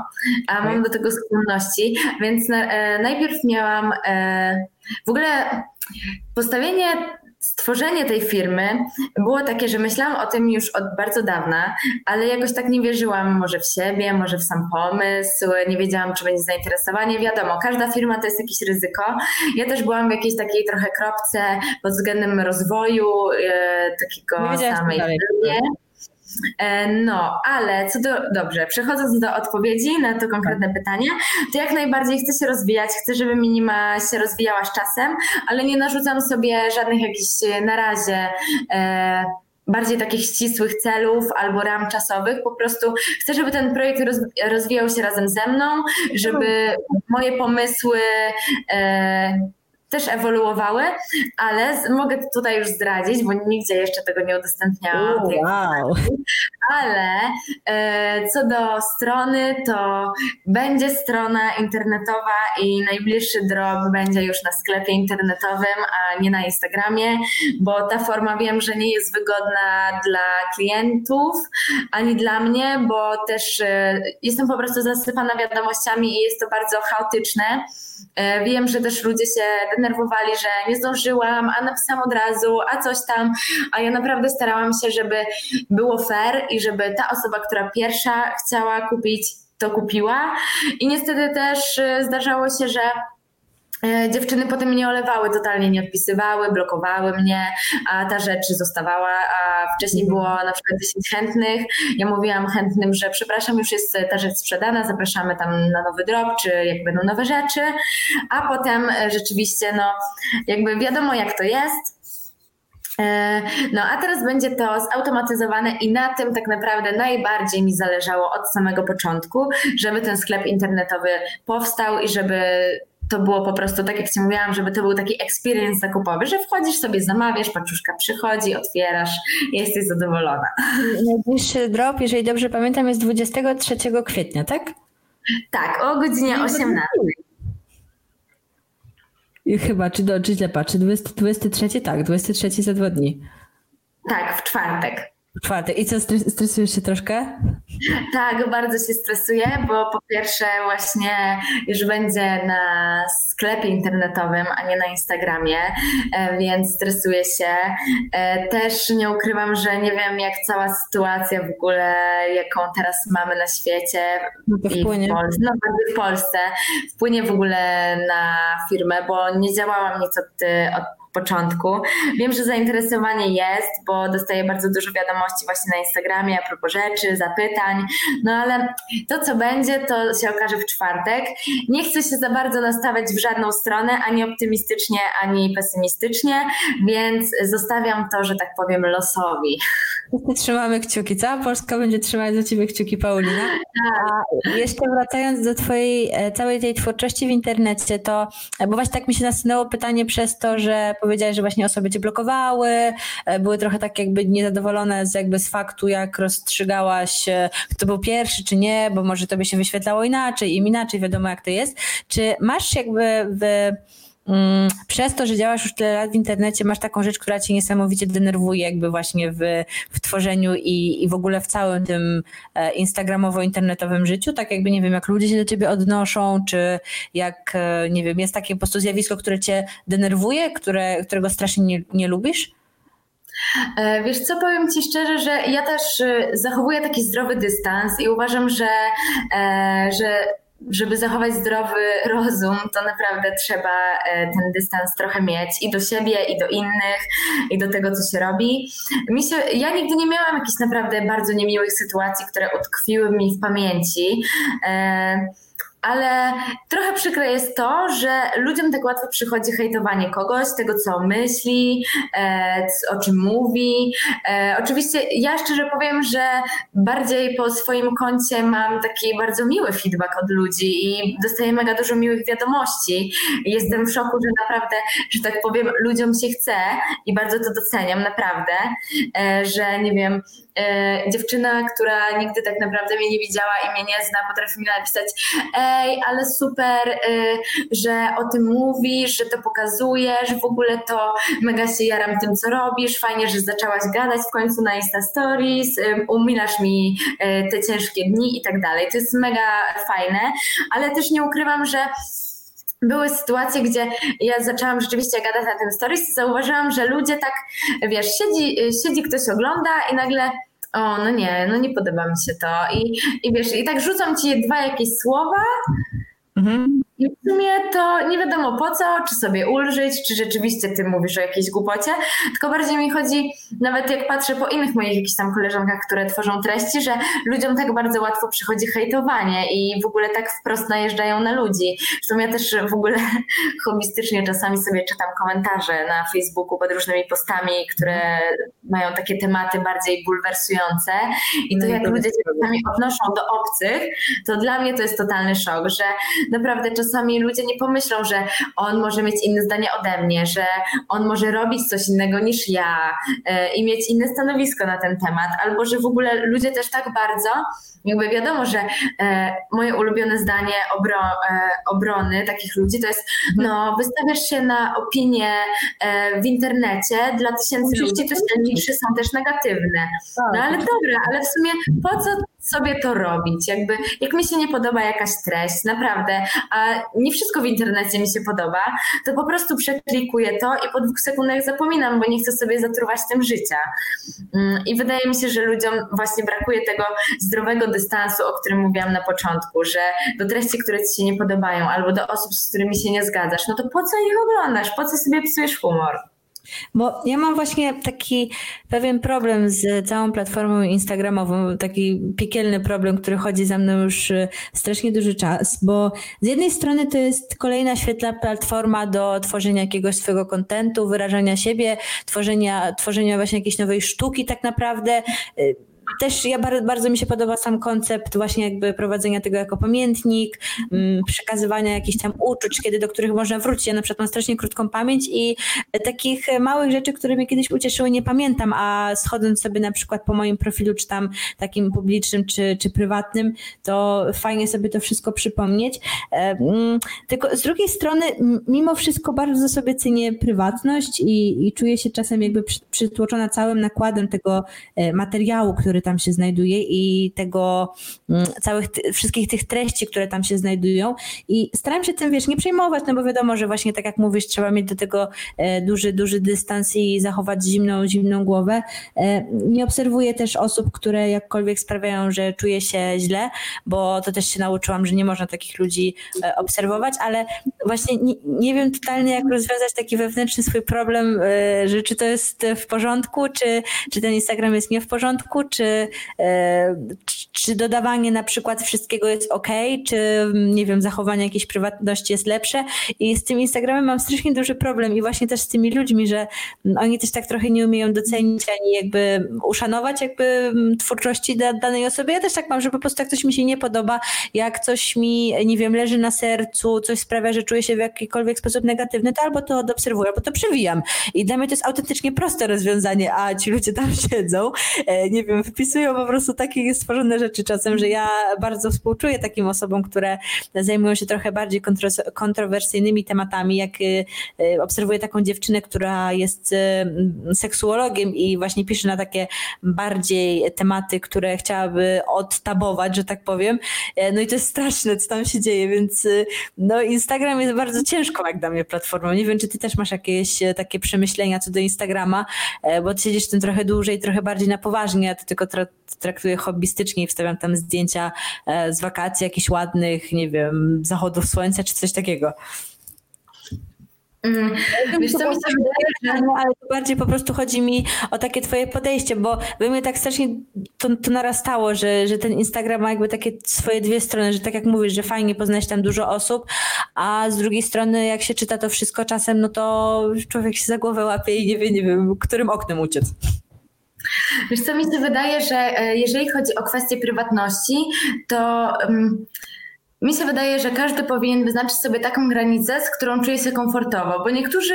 a mam do tego skłonności, więc na, e, najpierw miałam e, w ogóle postawienie stworzenie tej firmy było takie, że myślałam o tym już od bardzo dawna, ale jakoś tak nie wierzyłam może w siebie, może w sam pomysł, nie wiedziałam, czy będzie zainteresowanie. Wiadomo, każda firma to jest jakieś ryzyko. Ja też byłam w jakiejś takiej trochę kropce pod względem rozwoju e, takiego samej firmy. E, no, ale co do, dobrze, przechodząc do odpowiedzi na to konkretne tak. pytanie, to jak najbardziej chcę się rozwijać, chcę, żeby minima się rozwijała z czasem, ale nie narzucam sobie żadnych jakichś na razie e, bardziej takich ścisłych celów albo ram czasowych. Po prostu chcę, żeby ten projekt rozwijał się razem ze mną, żeby moje pomysły e, też ewoluowały, ale mogę tutaj już zdradzić, bo nigdzie jeszcze tego nie udostępniałam. wow. Ale e, co do strony, to będzie strona internetowa i najbliższy drop będzie już na sklepie internetowym, a nie na Instagramie, bo ta forma wiem, że nie jest wygodna dla klientów ani dla mnie, bo też e, jestem po prostu zasypana wiadomościami i jest to bardzo chaotyczne. E, wiem, że też ludzie się denerwowali, że nie zdążyłam, a napisałam od razu, a coś tam, a ja naprawdę starałam się, żeby było fair i żeby ta osoba, która pierwsza chciała kupić, to kupiła. I niestety też e, zdarzało się, że dziewczyny potem mnie olewały, totalnie nie odpisywały, blokowały mnie, a ta rzecz zostawała, a wcześniej było na przykład 10 chętnych. Ja mówiłam chętnym, że przepraszam, już jest ta rzecz sprzedana, zapraszamy tam na nowy drop, czy jak będą nowe rzeczy, a potem e, rzeczywiście, no, jakby wiadomo jak to jest. E, no a teraz będzie to zautomatyzowane i na tym tak naprawdę najbardziej mi zależało od samego początku, żeby ten sklep internetowy powstał i żeby to było po prostu tak, jak Ci mówiłam, żeby to był taki experience zakupowy, że wchodzisz sobie, zamawiasz, paczuszka przychodzi, otwierasz jesteś zadowolona. Najbliższy drop, jeżeli dobrze pamiętam, jest 23 kwietnia, tak? Tak, o godzinie 18. I chyba, czy, do, czy źle patrzę, 20, 23, tak, 23 za dwa dni. Tak, w czwartek. Czwartek. I co, stresujesz się troszkę? Tak, bardzo się stresuję, bo po pierwsze właśnie już będzie na sklepie internetowym, a nie na Instagramie, e, więc stresuję się. E, też nie ukrywam, że nie wiem jak cała sytuacja w ogóle, jaką teraz mamy na świecie no wpłynie. w Polsce, no w Polsce, wpłynie w ogóle na firmę, bo nie działałam nic od, od początku. Wiem, że zainteresowanie jest, bo dostaję bardzo dużo wiadomości właśnie na Instagramie a propos rzeczy, zapytań, no ale to co będzie, to się okaże w czwartek. Nie chcę się za bardzo nastawiać w żadną stronę, ani optymistycznie, ani pesymistycznie, więc zostawiam to, że tak powiem, losowi. Trzymamy kciuki. Cała Polska będzie trzymać za ciebie kciuki, Paulina. A jeszcze wracając do twojej e, całej tej twórczości w internecie, to, bo właśnie tak mi się nasunęło pytanie przez to, że powiedziałeś, że właśnie osoby cię blokowały, e, były trochę tak jakby niezadowolone z jakby z faktu, jak rozstrzygałaś, e, kto był pierwszy, czy nie, bo może to by się wyświetlało inaczej, im inaczej, wiadomo jak to jest. Czy masz jakby w przez to, że działasz już tyle lat w internecie, masz taką rzecz, która cię niesamowicie denerwuje, jakby właśnie w, w tworzeniu i, i w ogóle w całym tym e, instagramowo-internetowym życiu, tak jakby nie wiem, jak ludzie się do ciebie odnoszą, czy jak, e, nie wiem, jest takie po prostu zjawisko, które cię denerwuje, które, którego strasznie nie, nie lubisz? E, wiesz co, powiem Ci szczerze, że ja też zachowuję taki zdrowy dystans i uważam, że, że żeby zachować zdrowy rozum, to naprawdę trzeba e, ten dystans trochę mieć i do siebie, i do innych, i do tego, co się robi. Mi się, ja nigdy nie miałam jakichś naprawdę bardzo niemiłych sytuacji, które utkwiły mi w pamięci. E, ale trochę przykre jest to, że ludziom tak łatwo przychodzi hejtowanie kogoś, tego co myśli, e, o czym mówi. E, oczywiście ja szczerze powiem, że bardziej po swoim koncie mam taki bardzo miły feedback od ludzi i dostaję mega dużo miłych wiadomości. Jestem w szoku, że naprawdę, że tak powiem, ludziom się chce i bardzo to doceniam, naprawdę, e, że nie wiem, e, dziewczyna, która nigdy tak naprawdę mnie nie widziała i mnie nie zna, potrafi mi napisać ale super, y, że o tym mówisz, że to pokazujesz, w ogóle to mega się jaram tym, co robisz, fajnie, że zaczęłaś gadać w końcu na Insta Stories, y, umilasz mi y, te ciężkie dni i tak dalej. To jest mega fajne, ale też nie ukrywam, że były sytuacje, gdzie ja zaczęłam rzeczywiście gadać na tym stories i zauważyłam, że ludzie tak, wiesz, siedzi, siedzi ktoś ogląda i nagle o, no nie, no nie podoba mi się to. I, i wiesz, i tak rzucam ci dwa jakieś słowa, mhm. I w sumie to nie wiadomo po co, czy sobie ulżyć, czy rzeczywiście ty mówisz o jakiejś głupocie, tylko bardziej mi chodzi, nawet jak patrzę po innych moich jakichś tam koleżankach, które tworzą treści, że ludziom tak bardzo łatwo przychodzi hejtowanie i w ogóle tak wprost najeżdżają na ludzi. Zresztą ja też w ogóle hobbystycznie czasami sobie czytam komentarze na Facebooku pod różnymi postami, które mają takie tematy bardziej bulwersujące i to no jak ludzie się czasami odnoszą do obcych, to dla mnie to jest totalny szok, że naprawdę czasami czasami ludzie nie pomyślą, że on może mieć inne zdanie ode mnie, że on może robić coś innego niż ja e, i mieć inne stanowisko na ten temat, albo że w ogóle ludzie też tak bardzo, jakby wiadomo, że e, moje ulubione zdanie obro, e, obrony takich ludzi to jest, no, wystawiasz się na opinie w internecie dla tysięcy ludzi, liczy są też negatywne. No tak. ale dobra, ale w sumie po co sobie to robić. Jakby, jak mi się nie podoba jakaś treść, naprawdę, a nie wszystko w internecie mi się podoba, to po prostu przeklikuję to i po dwóch sekundach zapominam, bo nie chcę sobie zatruwać tym życia. Mm, I wydaje mi się, że ludziom właśnie brakuje tego zdrowego dystansu, o którym mówiłam na początku, że do treści, które ci się nie podobają, albo do osób, z którymi się nie zgadzasz, no to po co ich oglądasz? Po co sobie psujesz humor? Bo ja mam właśnie taki pewien problem z całą platformą Instagramową, taki piekielny problem, który chodzi za mną już y, strasznie duży czas, bo z jednej strony to jest kolejna świetna platforma do tworzenia jakiegoś swojego kontentu, wyrażania siebie, tworzenia, tworzenia właśnie jakiejś nowej sztuki tak naprawdę. Y, też ja bardzo, bardzo mi się podoba sam koncept właśnie jakby prowadzenia tego jako pamiętnik, mm, przekazywania jakichś tam uczuć, kiedy do których można wrócić. Ja na przykład mam strasznie krótką pamięć i takich małych rzeczy, które mnie kiedyś ucieszyły, nie pamiętam, a schodząc sobie na przykład po moim profilu, czy tam takim publicznym, czy, czy prywatnym, to fajnie sobie to wszystko przypomnieć. Tylko z drugiej strony, mimo wszystko bardzo sobie cenię prywatność i, i czuję się czasem jakby przytłoczona całym nakładem tego e, materiału, który tam się znajduje i tego mm, całych, wszystkich tych treści, które tam się znajdują i staram się tym, wiesz, nie przejmować, no bo wiadomo, że właśnie tak jak mówisz, trzeba mieć do tego e, duży, duży dystans i zachować zimną, zimną głowę. E, nie obserwuję też osób, które jakkolwiek sprawiają, że czuję się źle, bo to też się nauczyłam, że nie można takich ludzi e, obserwować, ale właśnie nie, nie wiem totalnie, jak rozwiązać taki wewnętrzny swój problem, że czy to jest w porządku, czy, czy ten Instagram jest nie w porządku, czy E, czy, dodawanie na przykład wszystkiego jest ok, czy nie wiem, zachowanie jakiejś prywatności jest lepsze. I z tym Instagramem mam strasznie duży problem i właśnie też z tymi ludźmi, że oni też tak trochę nie umieją docenić ani jakby uszanować jakby twórczości danej osoby. Ja też tak mam, że po prostu jak coś mi się nie podoba, jak coś mi, nie wiem, leży na sercu, coś sprawia, że czuję się w jakikolwiek sposób negatywny, to albo to odobserwuję, albo to przewijam. I dla mnie to jest autentycznie proste rozwiązanie, a ci ludzie tam siedzą, e, nie wiem, wpisują po prostu takie stworzone rzeczy czasem, że ja bardzo współczuję takim osobom, które zajmują się trochę bardziej kontrowersyjnymi tematami, jak y, y, obserwuję taką dziewczynę, która jest y, seksuologiem i właśnie pisze na takie bardziej tematy, które chciałaby odtabować, że tak powiem. E, no i to jest straszne, co tam się dzieje, więc no Instagram jest bardzo ciężką jak dla mnie platformą. Nie wiem, czy ty też masz jakieś e, takie przemyślenia co do Instagrama, e, bo ty siedzisz w tym trochę dłużej, trochę bardziej na poważnie, a ty tylko traktuję hobbystycznie i wstawiam tam zdjęcia e, z wakacji, jakichś ładnych, nie wiem, zachodów słońca czy coś takiego. Mm, wiesz, co mi się wydaje, że... ale to bardziej po prostu chodzi mi o takie twoje podejście, bo we mnie tak strasznie to, to narastało, że, że ten Instagram ma jakby takie swoje dwie strony, że tak jak mówisz, że fajnie poznać tam dużo osób, a z drugiej strony jak się czyta to wszystko czasem, no to człowiek się za głowę łapie i nie wie, nie wiem, którym oknem uciec. Wiesz co, mi się wydaje, że e, jeżeli chodzi o kwestię prywatności, to um, mi się wydaje, że każdy powinien wyznaczyć sobie taką granicę, z którą czuje się komfortowo, bo niektórzy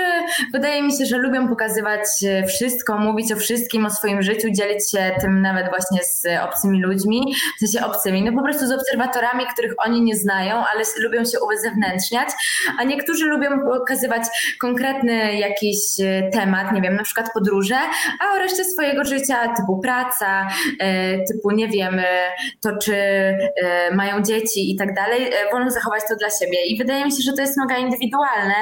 wydaje mi się, że lubią pokazywać e, wszystko, mówić o wszystkim, o swoim życiu, dzielić się tym nawet właśnie z obcymi ludźmi, w sensie obcymi, no po prostu z obserwatorami, których oni nie znają, ale lubią się uzewnętrzniać, a niektórzy lubią pokazywać konkretny jakiś e, temat, nie wiem, na przykład podróże, a o reszcie swojego życia, typu praca, e, typu nie wiem, to czy mają dzieci i tak dalej, E, wolno zachować to dla siebie. I wydaje mi się, że to jest mega indywidualne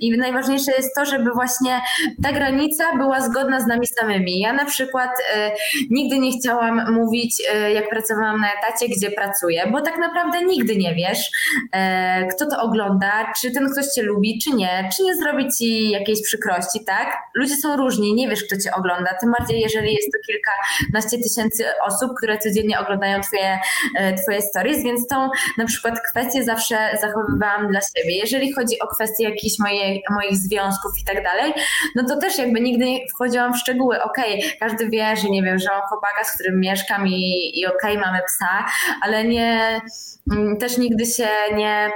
i najważniejsze jest to, żeby właśnie ta granica była zgodna z nami samymi. Ja na przykład e, nigdy nie chciałam mówić, e, jak pracowałam na etacie, gdzie pracuję, bo tak naprawdę nigdy nie wiesz, e, kto to ogląda, czy ten ktoś cię lubi, czy nie, czy nie zrobi ci jakiejś przykrości, tak? Ludzie są różni, nie wiesz, kto cię ogląda, tym bardziej, jeżeli jest to kilkanaście tysięcy osób, które codziennie oglądają twoje, e, twoje stories, więc tą na przykład kwestie zawsze zachowywałam dla siebie. Jeżeli chodzi o kwestie jakichś moje, moich związków i tak dalej, no to też jakby nigdy nie wchodziłam w szczegóły. Okej, okay, każdy wie, że nie wiem, że mam chłopaka, z którym mieszkam i, i okej, okay, mamy psa, ale nie, mm, też nigdy się nie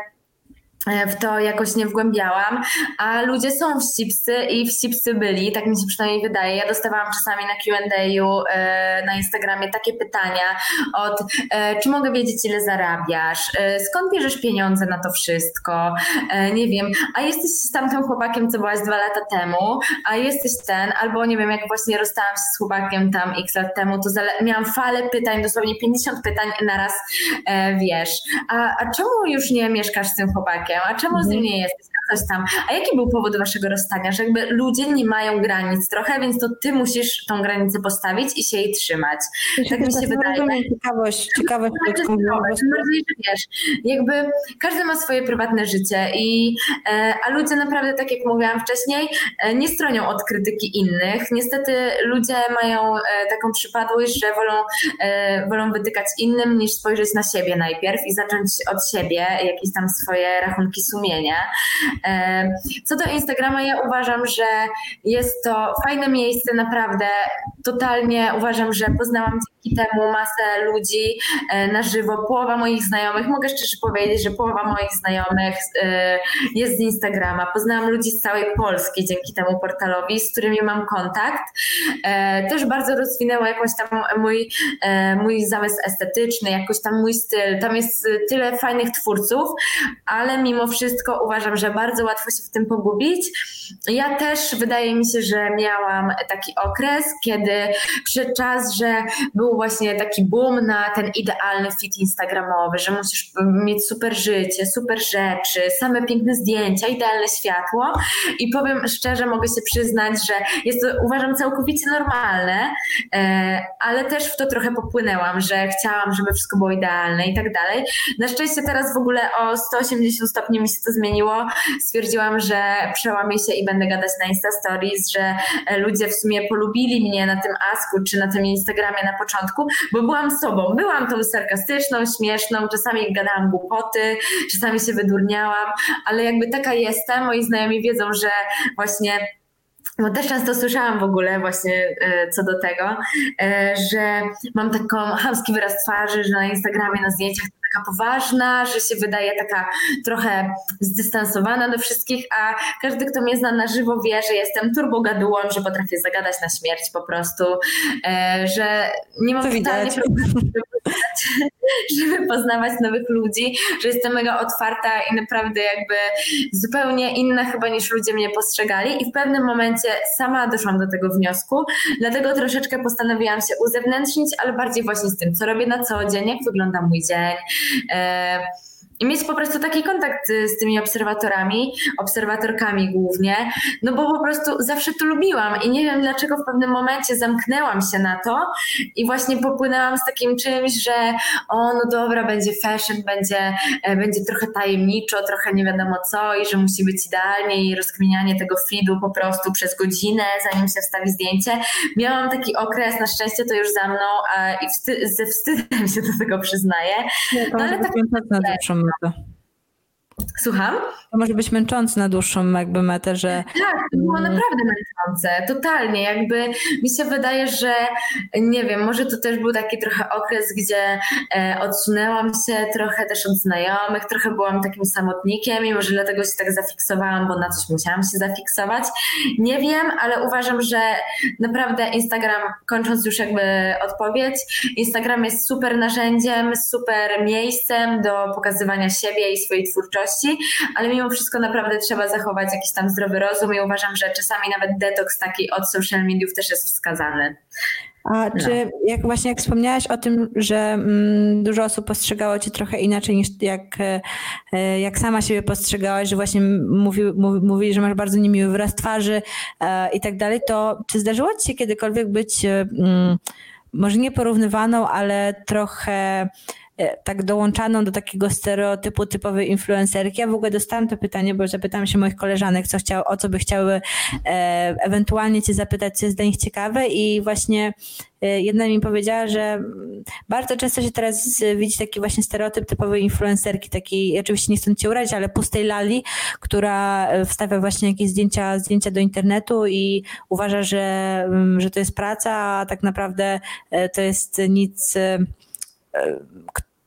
w to jakoś nie wgłębiałam, a ludzie są wścibscy i wścibscy byli, tak mi się przynajmniej wydaje. Ja dostawałam czasami na Q&A e, na Instagramie takie pytania od e, czy mogę wiedzieć ile zarabiasz, skąd bierzesz pieniądze na to wszystko, nie wiem, a jesteś z tamtym chłopakiem, co byłaś dwa lata temu, a jesteś ten, albo nie wiem, jak właśnie rozstałam się z chłopakiem tam x lat temu, to miałam falę pytań, dosłownie 50 pytań naraz, wiesz, a, a czemu już nie mieszkasz z tym chłopakiem? A czemu z nim nie jesteś? Coś tam. A jaki był powód waszego rozstania? Że jakby ludzie nie mają granic trochę, więc to ty musisz tą granicę postawić i się jej trzymać. Tak mi się wydaje. Ciekawość, ciekawość. Bardziej, wiesz, jakby każdy ma swoje prywatne życie i e, a ludzie naprawdę, tak jak mówiłam wcześniej, e, nie stronią od krytyki innych. Niestety ludzie mają e, taką przypadłość, że wolą, wolą wytykać innym niż spojrzeć na siebie najpierw i zacząć od siebie jakieś tam swoje rachunki sumienia. Co do Instagrama, ja uważam, że jest to fajne miejsce, naprawdę totalnie uważam, że poznałam dzięki temu masę ludzi na żywo. Połowa moich znajomych, mogę szczerze powiedzieć, że połowa moich znajomych jest z Instagrama. Poznałam ludzi z całej Polski dzięki temu portalowi, z którymi mam kontakt. E, też bardzo rozwinęło jakoś tam mój, e, mój zamysł estetyczny, jakoś tam mój styl. Tam jest tyle fajnych twórców, ale mimo wszystko uważam, że bardzo łatwo się w tym pogubić. Ja też wydaje mi się, że miałam taki okres, kiedy przyszedł czas, że był właśnie taki boom na ten idealny fit instagramowy, że musisz mieć super życie, super rzeczy, same piękne zdjęcia, idealne światło i powiem szczerze, mogę się przyznać, że jest to uważam całkowicie normalne, e, ale też w to trochę popłynęłam, że chciałam, żeby wszystko było idealne i tak dalej. Na szczęście teraz w ogóle o 180 stopni mi się to zmieniło. Stwierdziłam, że przełamię się i będę gadać na Insta Stories, że ludzie w sumie polubili mnie na tym Asku czy na tym Instagramie na początku, bo byłam sobą. Byłam tą sarkastyczną, śmieszną, czasami gadałam głupoty, czasami się wydurniałam, ale jakby taka jestem. Moi znajomi wiedzą, że właśnie bo też często słyszałam w ogóle właśnie e, co do tego, e, że mam taką chamski wyraz twarzy, że na Instagramie, na zdjęciach taka poważna, że się wydaje taka trochę zdystansowana do wszystkich, a każdy, kto mnie zna na żywo wie, że jestem turbogadułą, że potrafię zagadać na śmierć po prostu, e, że nie mam totalnie problemu, żeby poznawać nowych ludzi, że jestem mega otwarta i naprawdę jakby zupełnie inna chyba niż ludzie mnie postrzegali. I w pewnym momencie sama doszłam do tego wniosku, dlatego troszeczkę postanowiłam się uzewnętrznić, ale bardziej właśnie z tym, co robię na co dzień, jak wygląda mój dzień, e, i mieć po prostu taki kontakt z tymi obserwatorami, obserwatorkami głównie, no bo po prostu zawsze to lubiłam i nie wiem dlaczego w pewnym momencie zamknęłam się na to i właśnie popłynęłam z takim czymś, że o no dobra, będzie fashion, będzie, e, będzie trochę tajemniczo, trochę nie wiadomo co i że musi być idealnie i rozkminianie tego feedu po prostu przez godzinę, zanim się wstawi zdjęcie. Miałam taki okres, na szczęście to już za mną i wsty- ze wstydem się do tego przyznaję. No, ale tak metę. Słucham? To może być męczące na dłuższą jakby metę, że... Tak, to było mm. naprawdę męczące, totalnie. Jakby mi się wydaje, że nie wiem, może to też był taki trochę okres, gdzie e, odsunęłam się trochę też od znajomych, trochę byłam takim samotnikiem i może dlatego się tak zafiksowałam, bo na coś musiałam się zafiksować. Nie wiem, ale uważam, że naprawdę Instagram, kończąc już jakby odpowiedź, Instagram jest super narzędziem, super miejscem do pokazywania siebie i swojej twórczości, ale mimo wszystko naprawdę trzeba zachować jakiś tam zdrowy rozum i uważam, że czasami nawet detoks taki od social mediów też jest wskazany. A no. czy jak właśnie jak wspomniałaś o tym, że mm, dużo osób postrzegało cię trochę inaczej niż jak, e, jak sama siebie postrzegałaś, że właśnie mówi, mówi, mówili, że masz bardzo niemiły wyraz twarzy e, i tak dalej, to czy zdarzyło ci się kiedykolwiek być e, mm, może nie porównywaną, ale trochę E, tak dołączaną do takiego stereotypu typowej influencerki. Ja w ogóle dostałam to pytanie, bo zapytałam się moich koleżanek, co chciał, o co by chciały e, ewentualnie cię zapytać, co jest dla nich ciekawe i właśnie e, jedna mi powiedziała, że bardzo często się teraz widzi taki właśnie stereotyp typowej influencerki, takiej, oczywiście nie chcę cię urazić, ale pustej lali, która wstawia właśnie jakieś zdjęcia, zdjęcia do internetu i uważa, że, że to jest praca, a tak naprawdę to jest nic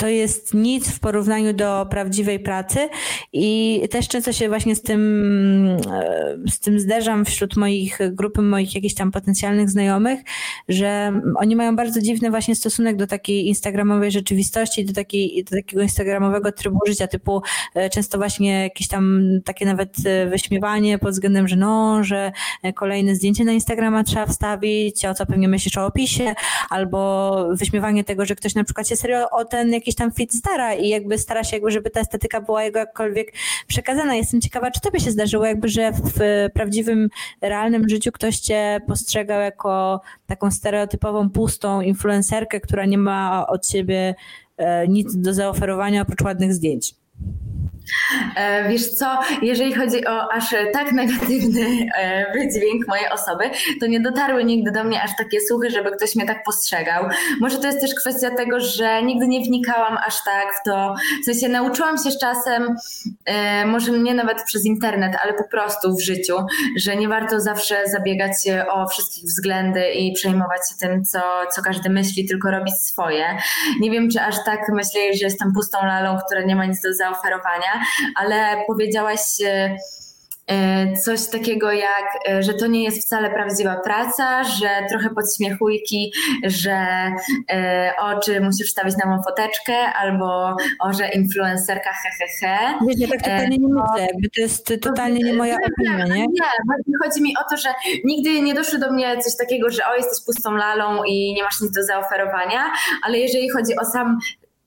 to jest nic w porównaniu do prawdziwej pracy. I też często się właśnie z tym z tym zderzam wśród moich grupy, moich jakichś tam potencjalnych znajomych, że oni mają bardzo dziwny właśnie stosunek do takiej instagramowej rzeczywistości, do, takiej, do takiego instagramowego trybu życia, typu e, często właśnie jakieś tam takie nawet e, wyśmiewanie pod względem, że no, że kolejne zdjęcie na Instagrama trzeba wstawić, o co pewnie myślisz o opisie, albo wyśmiewanie tego, że ktoś na przykład się serio o ten jakiś tam fit stara i jakby stara się jakby, żeby ta estetyka była jego jakkolwiek przekazana. Jestem ciekawa, czy tobie się zdarzyło jakby, że w prawdziwym, realnym życiu ktoś cię postrzegał jako taką stereotypową, pustą influencerkę, która nie ma od siebie e, nic do zaoferowania oprócz ładnych zdjęć. E, wiesz co, jeżeli chodzi o aż tak negatywny e, wydźwięk mojej osoby, to nie dotarły nigdy do mnie aż takie słuchy, żeby ktoś mnie tak postrzegał. Może to jest też kwestia tego, że nigdy nie wnikałam aż tak w to, w sensie nauczyłam się z czasem, e, może nie nawet przez internet, ale po prostu w życiu, że nie warto zawsze zabiegać o wszystkich względy i przejmować się tym, co, co każdy myśli, tylko robić swoje. Nie wiem, czy aż tak myśleli, że jestem pustą lalą, która nie ma nic do zaoferowania, ale powiedziałaś e, e, coś takiego jak, e, że to nie jest wcale prawdziwa praca, że trochę podśmiechujki, że o, czy musisz wstawić na mą foteczkę, albo o, że influencerka hehehe. Wiesz, ja tak totalnie nie myślę, jakby to jest totalnie nie moja opinia, nie? Nie, chodzi mi o to, że nigdy nie doszło do mnie coś takiego, że o, jesteś pustą lalą i nie masz nic do zaoferowania, ale jeżeli chodzi o sam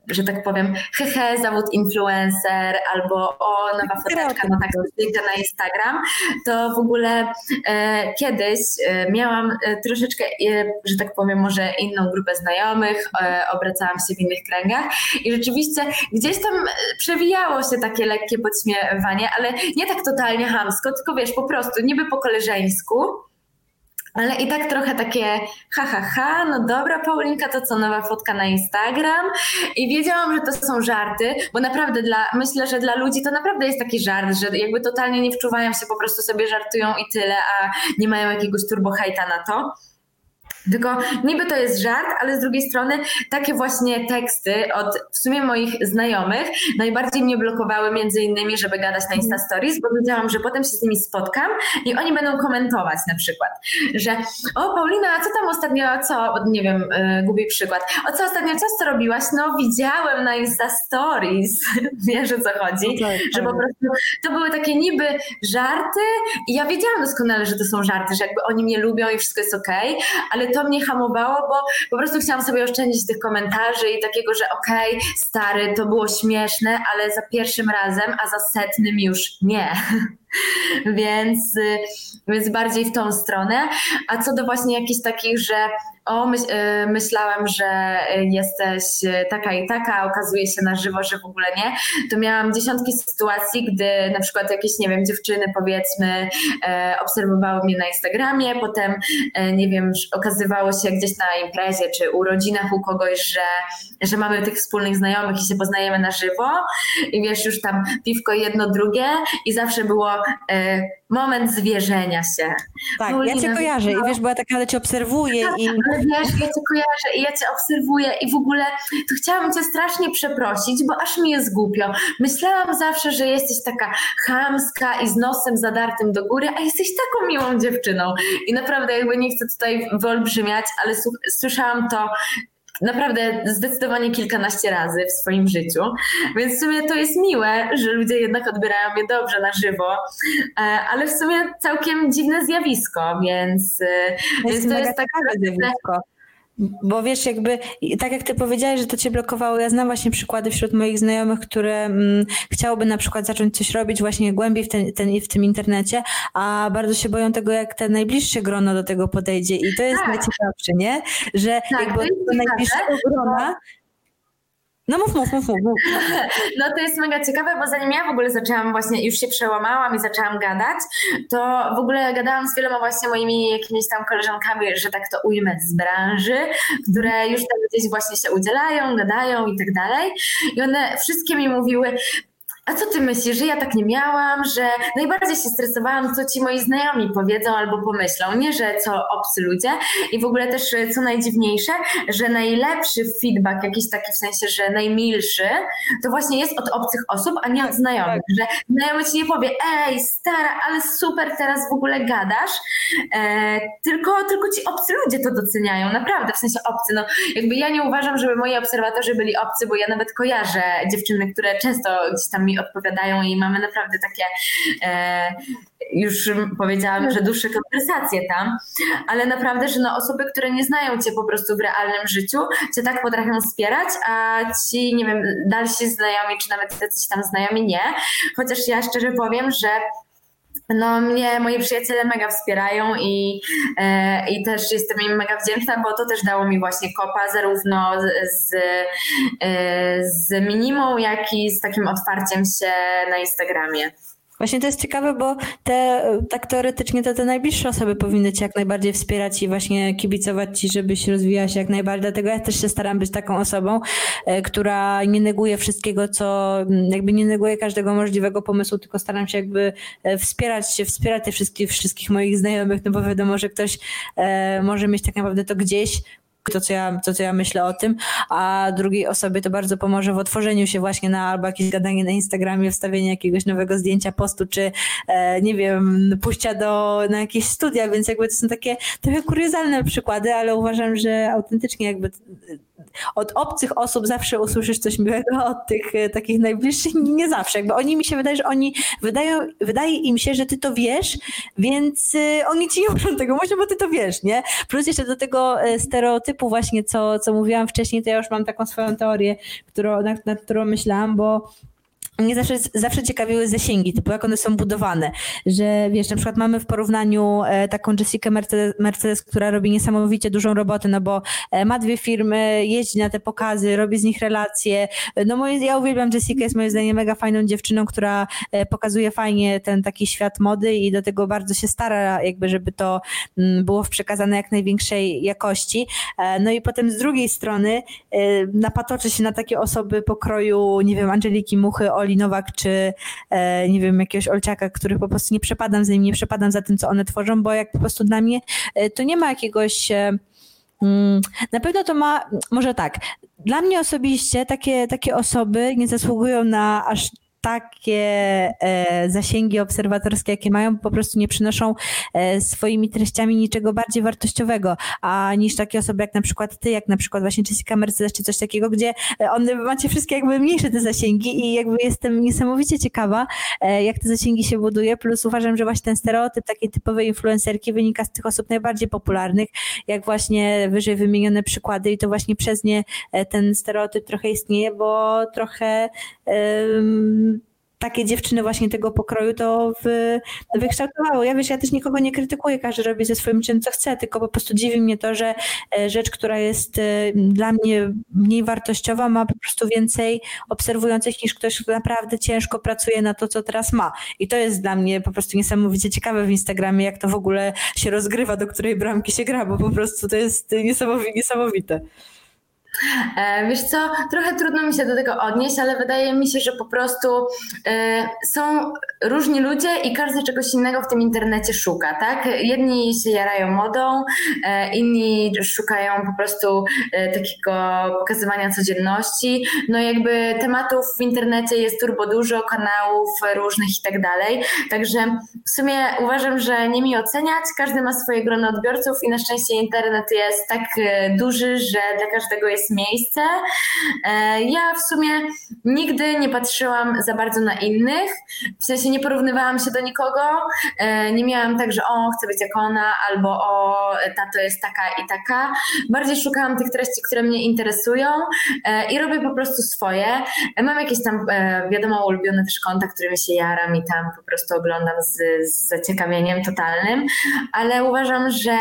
że tak powiem, hehe, zawód influencer, albo o, nowa foteczka, no tak, na Instagram, to w ogóle e, kiedyś e, miałam e, troszeczkę, e, że tak powiem, może inną grupę znajomych, e, obracałam się w innych kręgach i rzeczywiście gdzieś tam e, przewijało się takie lekkie podśmiewanie, ale nie tak totalnie hamsko, tylko wiesz, po prostu niby po koleżeńsku, ale i tak trochę takie ha, ha, ha, no dobra Paulinka, to co, nowa fotka na Instagram? I wiedziałam, że to są żarty, bo naprawdę dla, myślę, że dla ludzi to naprawdę jest taki żart, że jakby totalnie nie wczuwają się, po prostu sobie żartują i tyle, a nie mają jakiegoś turbo hejta na to. Tylko niby to jest żart, ale z drugiej strony takie właśnie teksty od w sumie moich znajomych najbardziej mnie blokowały między innymi, żeby gadać na Insta Stories, bo wiedziałam, że potem się z nimi spotkam i oni będą komentować na przykład, że o Paulina, a co tam ostatnio, co, nie wiem, yy, gubię przykład, o co ostatnio, co robiłaś? No widziałem na Insta Stories, wiesz o co chodzi, no tak, że po tak. prostu to były takie niby żarty i ja wiedziałam doskonale, że to są żarty, że jakby oni mnie lubią i wszystko jest okej, okay, ale to mnie hamowało, bo po prostu chciałam sobie oszczędzić tych komentarzy i takiego, że okej, okay, stary, to było śmieszne, ale za pierwszym razem, a za setnym już nie. więc, y, więc bardziej w tą stronę. A co do właśnie jakichś takich, że o, y, myślałam, że jesteś taka i taka, okazuje się na żywo, że w ogóle nie, to miałam dziesiątki sytuacji, gdy na przykład jakieś, nie wiem, dziewczyny powiedzmy e, obserwowały mnie na Instagramie, potem, e, nie wiem, okazywało się gdzieś na imprezie czy urodzinach u kogoś, że, że mamy tych wspólnych znajomych i się poznajemy na żywo. I wiesz, już tam piwko jedno, drugie i zawsze było e, moment zwierzenia się. Tak, Paulina, ja cię kojarzę i wiesz, bo ja tak ale cię obserwuję tak, i... Ale wiesz, ja cię kojarzę i ja cię obserwuję i w ogóle to chciałam cię strasznie przeprosić, bo aż mi jest głupio. Myślałam zawsze, że jesteś taka chamska i z nosem zadartym do góry, a jesteś taką miłą dziewczyną. I naprawdę jakby nie chcę tutaj wyolbrzymiać, ale słyszałam to naprawdę zdecydowanie kilkanaście razy w swoim życiu. Więc w sumie to jest miłe, że ludzie jednak odbierają mnie dobrze na żywo, e, ale w sumie całkiem dziwne zjawisko, więc, e, to więc to jest tak. Zjawisko. Bo wiesz, jakby tak jak ty powiedziałeś, że to cię blokowało, ja znam właśnie przykłady wśród moich znajomych, które mm, chciałyby na przykład zacząć coś robić właśnie głębiej w, ten, ten, w tym internecie, a bardzo się boją tego, jak te najbliższe grono do tego podejdzie. I to jest tak. najciekawsze, nie? Że tak, jakby od najbliższego grona no mów, mów, mów, mów. No to jest mega ciekawe, bo zanim ja w ogóle zaczęłam właśnie, już się przełamałam i zaczęłam gadać, to w ogóle gadałam z wieloma właśnie moimi jakimiś tam koleżankami, że tak to ujmę z branży, które już tam gdzieś właśnie się udzielają, gadają i tak dalej. I one wszystkie mi mówiły, a co ty myślisz, że ja tak nie miałam, że najbardziej się stresowałam, co ci moi znajomi powiedzą albo pomyślą, nie, że co obcy ludzie. I w ogóle też, co najdziwniejsze, że najlepszy feedback, jakiś taki w sensie, że najmilszy, to właśnie jest od obcych osób, a nie od znajomych. Że znajomy ci nie powie, ej, stara, ale super, teraz w ogóle gadasz, e, tylko, tylko ci obcy ludzie to doceniają, naprawdę, w sensie obcy. No, jakby ja nie uważam, żeby moi obserwatorzy byli obcy, bo ja nawet kojarzę dziewczyny, które często gdzieś tam mi odpowiadają i mamy naprawdę takie e, już powiedziałam, że dłuższe konwersacje tam, ale naprawdę, że no osoby, które nie znają cię po prostu w realnym życiu, cię tak potrafią wspierać, a ci, nie wiem, dalsi znajomi, czy nawet jacyś tam znajomi nie. Chociaż ja szczerze powiem, że no mnie moi przyjaciele mega wspierają i, e, i też jestem im mega wdzięczna, bo to też dało mi właśnie kopa zarówno z, z, e, z minimum, jak i z takim otwarciem się na Instagramie. Właśnie to jest ciekawe, bo te, tak teoretycznie to te najbliższe osoby powinny cię jak najbardziej wspierać i właśnie kibicować ci, żebyś rozwijała się jak najbardziej. Dlatego ja też się staram być taką osobą, e, która nie neguje wszystkiego, co jakby nie neguje każdego możliwego pomysłu, tylko staram się jakby e, wspierać się, wspierać te wszystkich, wszystkich moich znajomych, no bo wiadomo, że ktoś e, może mieć tak naprawdę to gdzieś, to co, ja, to, co ja myślę o tym, a drugiej osobie to bardzo pomoże w otworzeniu się właśnie na albo jakieś gadanie na Instagramie, wstawienie jakiegoś nowego zdjęcia, postu, czy e, nie wiem, pójścia do, na jakieś studia, więc jakby to są takie trochę kuriozalne przykłady, ale uważam, że autentycznie jakby od obcych osób zawsze usłyszysz coś miłego, od tych e, takich najbliższych nie zawsze. Jakby oni mi się wydaje, że oni wydają, wydaje im się, że ty to wiesz, więc e, oni ci nie muszą tego mówić, bo ty to wiesz, nie? Plus jeszcze do tego e, stereotypu właśnie, co, co mówiłam wcześniej, to ja już mam taką swoją teorię, którą, nad, nad którą myślałam, bo mnie zawsze, zawsze ciekawiły zasięgi, typu jak one są budowane, że wiesz, na przykład mamy w porównaniu e, taką Jessica Mercedes, Mercedes, która robi niesamowicie dużą robotę, no bo e, ma dwie firmy, jeździ na te pokazy, robi z nich relacje. No moje, ja uwielbiam Jessica, jest moim zdaniem mega fajną dziewczyną, która e, pokazuje fajnie ten taki świat mody i do tego bardzo się stara, jakby żeby to mm, było przekazane jak największej jakości. No i potem z drugiej strony napatoczy się na takie osoby pokroju, nie wiem, Angeliki Muchy, Oli Nowak, czy e, nie wiem, jakiegoś Olciaka, których po prostu nie przepadam za nimi, nie przepadam za tym, co one tworzą, bo jak po prostu dla mnie e, to nie ma jakiegoś e, mm, na pewno to ma, może tak, dla mnie osobiście takie, takie osoby nie zasługują na aż takie e, zasięgi obserwatorskie, jakie mają, po prostu nie przynoszą e, swoimi treściami niczego bardziej wartościowego, a niż takie osoby jak na przykład ty, jak na przykład właśnie Jessica Mercedes, czy coś takiego, gdzie e, one macie wszystkie jakby mniejsze te zasięgi i jakby jestem niesamowicie ciekawa, jak te zasięgi się buduje, plus uważam, że właśnie ten stereotyp takiej typowej influencerki wynika z tych osób najbardziej popularnych, jak właśnie wyżej wymienione przykłady i to właśnie przez nie ten stereotyp trochę istnieje, bo trochę takie dziewczyny właśnie tego pokroju to wy, wykształtowało. Ja wiesz, ja też nikogo nie krytykuję, każdy robi ze swoim czym co chce, tylko po prostu dziwi mnie to, że e, rzecz, która jest e, dla mnie mniej wartościowa, ma po prostu więcej obserwujących niż ktoś, kto naprawdę ciężko pracuje na to, co teraz ma. I to jest dla mnie po prostu niesamowicie ciekawe w Instagramie, jak to w ogóle się rozgrywa, do której bramki się gra, bo po prostu to jest niesamowite. E, wiesz co, trochę trudno mi się do tego odnieść, ale wydaje mi się, że po prostu e, są różni ludzie i każdy czegoś innego w tym internecie szuka, tak? Jedni się jarają modą, e, inni szukają po prostu takiego pokazywania codzienności. No jakby tematów w internecie jest turbo dużo, kanałów różnych i tak dalej. Także w sumie uważam, że nie mi oceniać, każdy ma swoje grono odbiorców i na szczęście internet jest tak duży, że dla każdego jest jest miejsce. E, ja w sumie nigdy nie patrzyłam za bardzo na innych, w sensie nie porównywałam się do nikogo, e, nie miałam tak, że o, chcę być jak ona, albo o, ta to jest taka i taka. Bardziej szukałam tych treści, które mnie interesują e, i robię po prostu swoje. Mam jakieś tam, wiadomo, ulubione też konta, którymi się jaram i tam po prostu oglądam z, z zaciekawieniem totalnym, ale uważam, że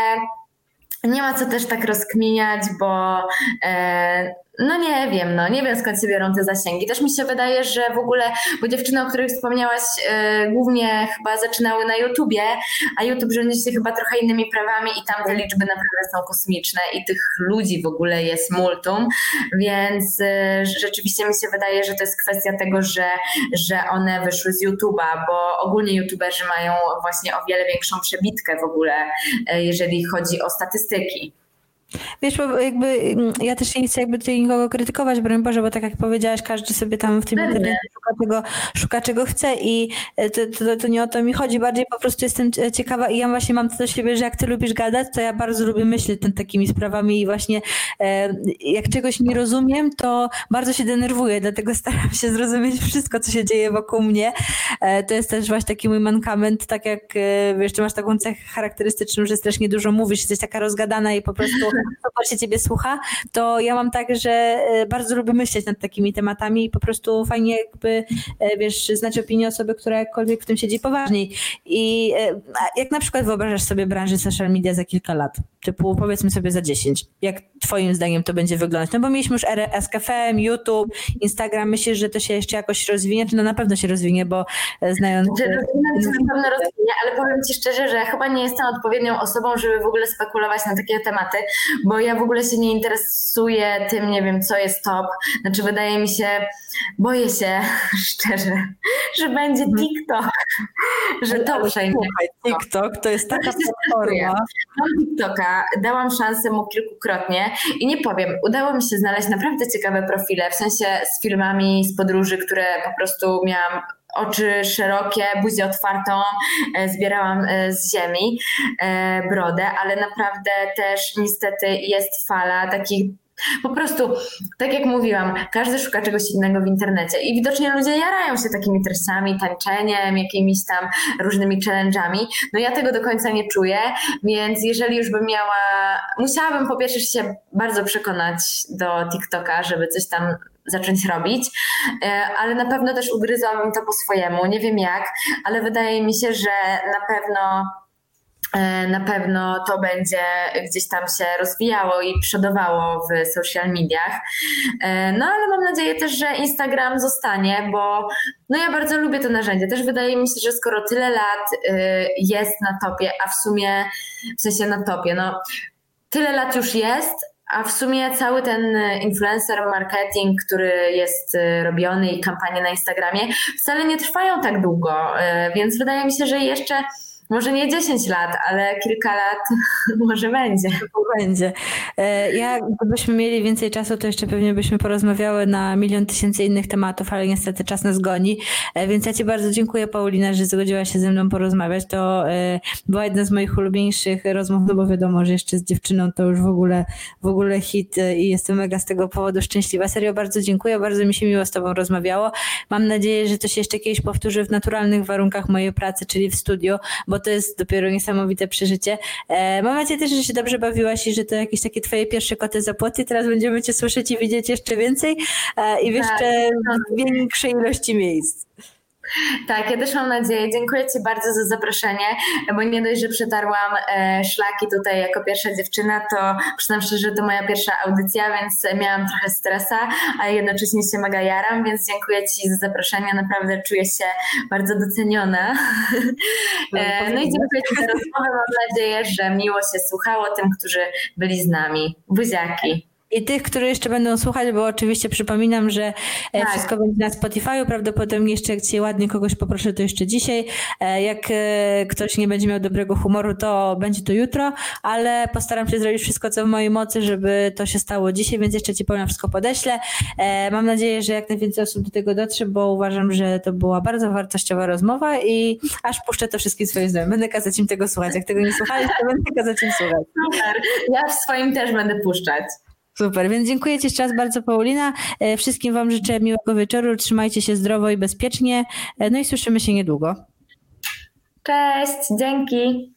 nie ma co też tak rozkminiać, bo e, no nie wiem, no nie wiem skąd się biorą te zasięgi. Też mi się wydaje, że w ogóle, bo dziewczyny, o których wspomniałaś, yy, głównie chyba zaczynały na YouTubie, a YouTube rządzi się chyba trochę innymi prawami i tam te liczby naprawdę są kosmiczne i tych ludzi w ogóle jest multum, więc yy, rzeczywiście mi się wydaje, że to jest kwestia tego, że, że one wyszły z YouTube'a, bo ogólnie YouTuberzy mają właśnie o wiele większą przebitkę w ogóle, yy, jeżeli chodzi o statystyki. Wiesz, bo jakby mm, ja też nie chcę jakby tutaj nikogo krytykować, broń Boże, bo tak jak powiedziałaś, każdy sobie tam w tym internecie szuka czego, szuka czego chce i e, to, to, to, nie o to mi chodzi, bardziej po prostu jestem e, ciekawa i ja właśnie mam to do siebie, że jak ty lubisz gadać, to ja bardzo lubię myśleć nad takimi sprawami i właśnie e, jak czegoś nie rozumiem, to bardzo się denerwuję, dlatego staram się zrozumieć wszystko, co się dzieje wokół mnie. To jest też właśnie taki mój mankament, tak jak wiesz, ty masz taką cechę charakterystyczną, że strasznie dużo mówisz, jesteś taka rozgadana i po prostu super się ciebie słucha, to ja mam tak, że e, bardzo lubię myśleć nad takimi tematami i po prostu fajnie jakby, e, wiesz, znać opinię osoby, która jakkolwiek w tym siedzi poważniej. I e, jak na przykład wyobrażasz sobie branżę social media za kilka lat, typu powiedzmy sobie za 10, jak twoim zdaniem to będzie wyglądać? No bo mieliśmy już erę SKFM, YouTube, Instagram, myślisz, że to się jeszcze jakoś rozwinie, czy no na pewno się rozwinie, bo znając... Że rozwinie, na pewno rozwinie, ale powiem ci szczerze, że chyba nie jestem odpowiednią osobą, żeby w ogóle spekulować na takie tematy, bo ja w ogóle się nie interesuję tym, nie wiem, co jest top. Znaczy, wydaje mi się, boję się szczerze, że będzie mhm. TikTok, że to przejmie. TikTok to jest taka platforma. Mam TikToka, dałam szansę mu kilkukrotnie i nie powiem, udało mi się znaleźć naprawdę ciekawe profile, w sensie z filmami z podróży, które po prostu miałam oczy szerokie, buzię otwartą, e, zbierałam e, z ziemi e, brodę, ale naprawdę też niestety jest fala takich po prostu, tak jak mówiłam, każdy szuka czegoś innego w internecie i widocznie ludzie jarają się takimi treściami, tańczeniem, jakimiś tam różnymi challenge'ami. No ja tego do końca nie czuję, więc jeżeli już bym miała, musiałabym po pierwsze się bardzo przekonać do TikToka, żeby coś tam zacząć robić, e, ale na pewno też ugryzłabym to po swojemu. Nie wiem jak, ale wydaje mi się, że na pewno na pewno to będzie gdzieś tam się rozwijało i przodowało w social mediach. E, no ale mam nadzieję też, że Instagram zostanie, bo no ja bardzo lubię to narzędzie. Też wydaje mi się, że skoro tyle lat jest na topie, a w sumie w sensie na topie, no tyle lat już jest, a w sumie cały ten influencer marketing, który jest y, robiony i kampanie na Instagramie wcale nie trwają tak długo, y, więc wydaje mi się, że jeszcze może nie 10 lat, ale kilka lat może będzie. Będzie. E, ja, gdybyśmy mieli więcej czasu, to jeszcze pewnie byśmy porozmawiały na milion tysięcy innych tematów, ale niestety czas nas goni. E, więc ja Ci bardzo dziękuję, Paulina, że zgodziła się ze mną porozmawiać. To e, była jedna z moich ulubieńszych rozmów, no bo wiadomo, że jeszcze z dziewczyną to już w ogóle, w ogóle hit i jestem mega z tego powodu szczęśliwa. Serio bardzo dziękuję, bardzo mi się miło z Tobą rozmawiało. Mam nadzieję, że to się jeszcze kiedyś powtórzy w naturalnych warunkach mojej pracy, czyli w studiu, bo to jest dopiero niesamowite przeżycie. E, mam nadzieję też, że się dobrze bawiłaś i że to jakieś takie twoje pierwsze koty za płoty. Teraz będziemy cię słyszeć i widzieć jeszcze więcej e, i w jeszcze tak. większej ilości miejsc. Tak, ja też mam nadzieję. Dziękuję Ci bardzo za zaproszenie, bo nie dość, że przetarłam e, szlaki tutaj jako pierwsza dziewczyna, to przyznam szczerze, że to moja pierwsza audycja, więc miałam trochę stresa, a jednocześnie się mega jaram, więc dziękuję Ci za zaproszenie. Naprawdę czuję się bardzo doceniona. E, no i dziękuję Ci za rozmowę. Mam nadzieję, że miło się słuchało tym, którzy byli z nami. Buziaki i tych, którzy jeszcze będą słuchać, bo oczywiście przypominam, że e, tak. wszystko będzie na Spotify'u, prawdopodobnie jeszcze jak Cię ładnie kogoś poproszę, to jeszcze dzisiaj. E, jak e, ktoś nie będzie miał dobrego humoru, to będzie to jutro, ale postaram się zrobić wszystko, co w mojej mocy, żeby to się stało dzisiaj, więc jeszcze Ci powiem, wszystko podeślę. Mam nadzieję, że jak najwięcej osób do tego dotrze, bo uważam, że to była bardzo wartościowa rozmowa i aż puszczę to wszystkim swoim znajomym. Będę kazać im tego słuchać. Jak tego nie słuchali, to będę kazać im słuchać. Super. Ja w swoim też będę puszczać. Super, więc dziękuję Ci jeszcze raz bardzo Paulina. E, wszystkim Wam życzę miłego wieczoru, trzymajcie się zdrowo i bezpiecznie, e, no i słyszymy się niedługo. Cześć, dzięki.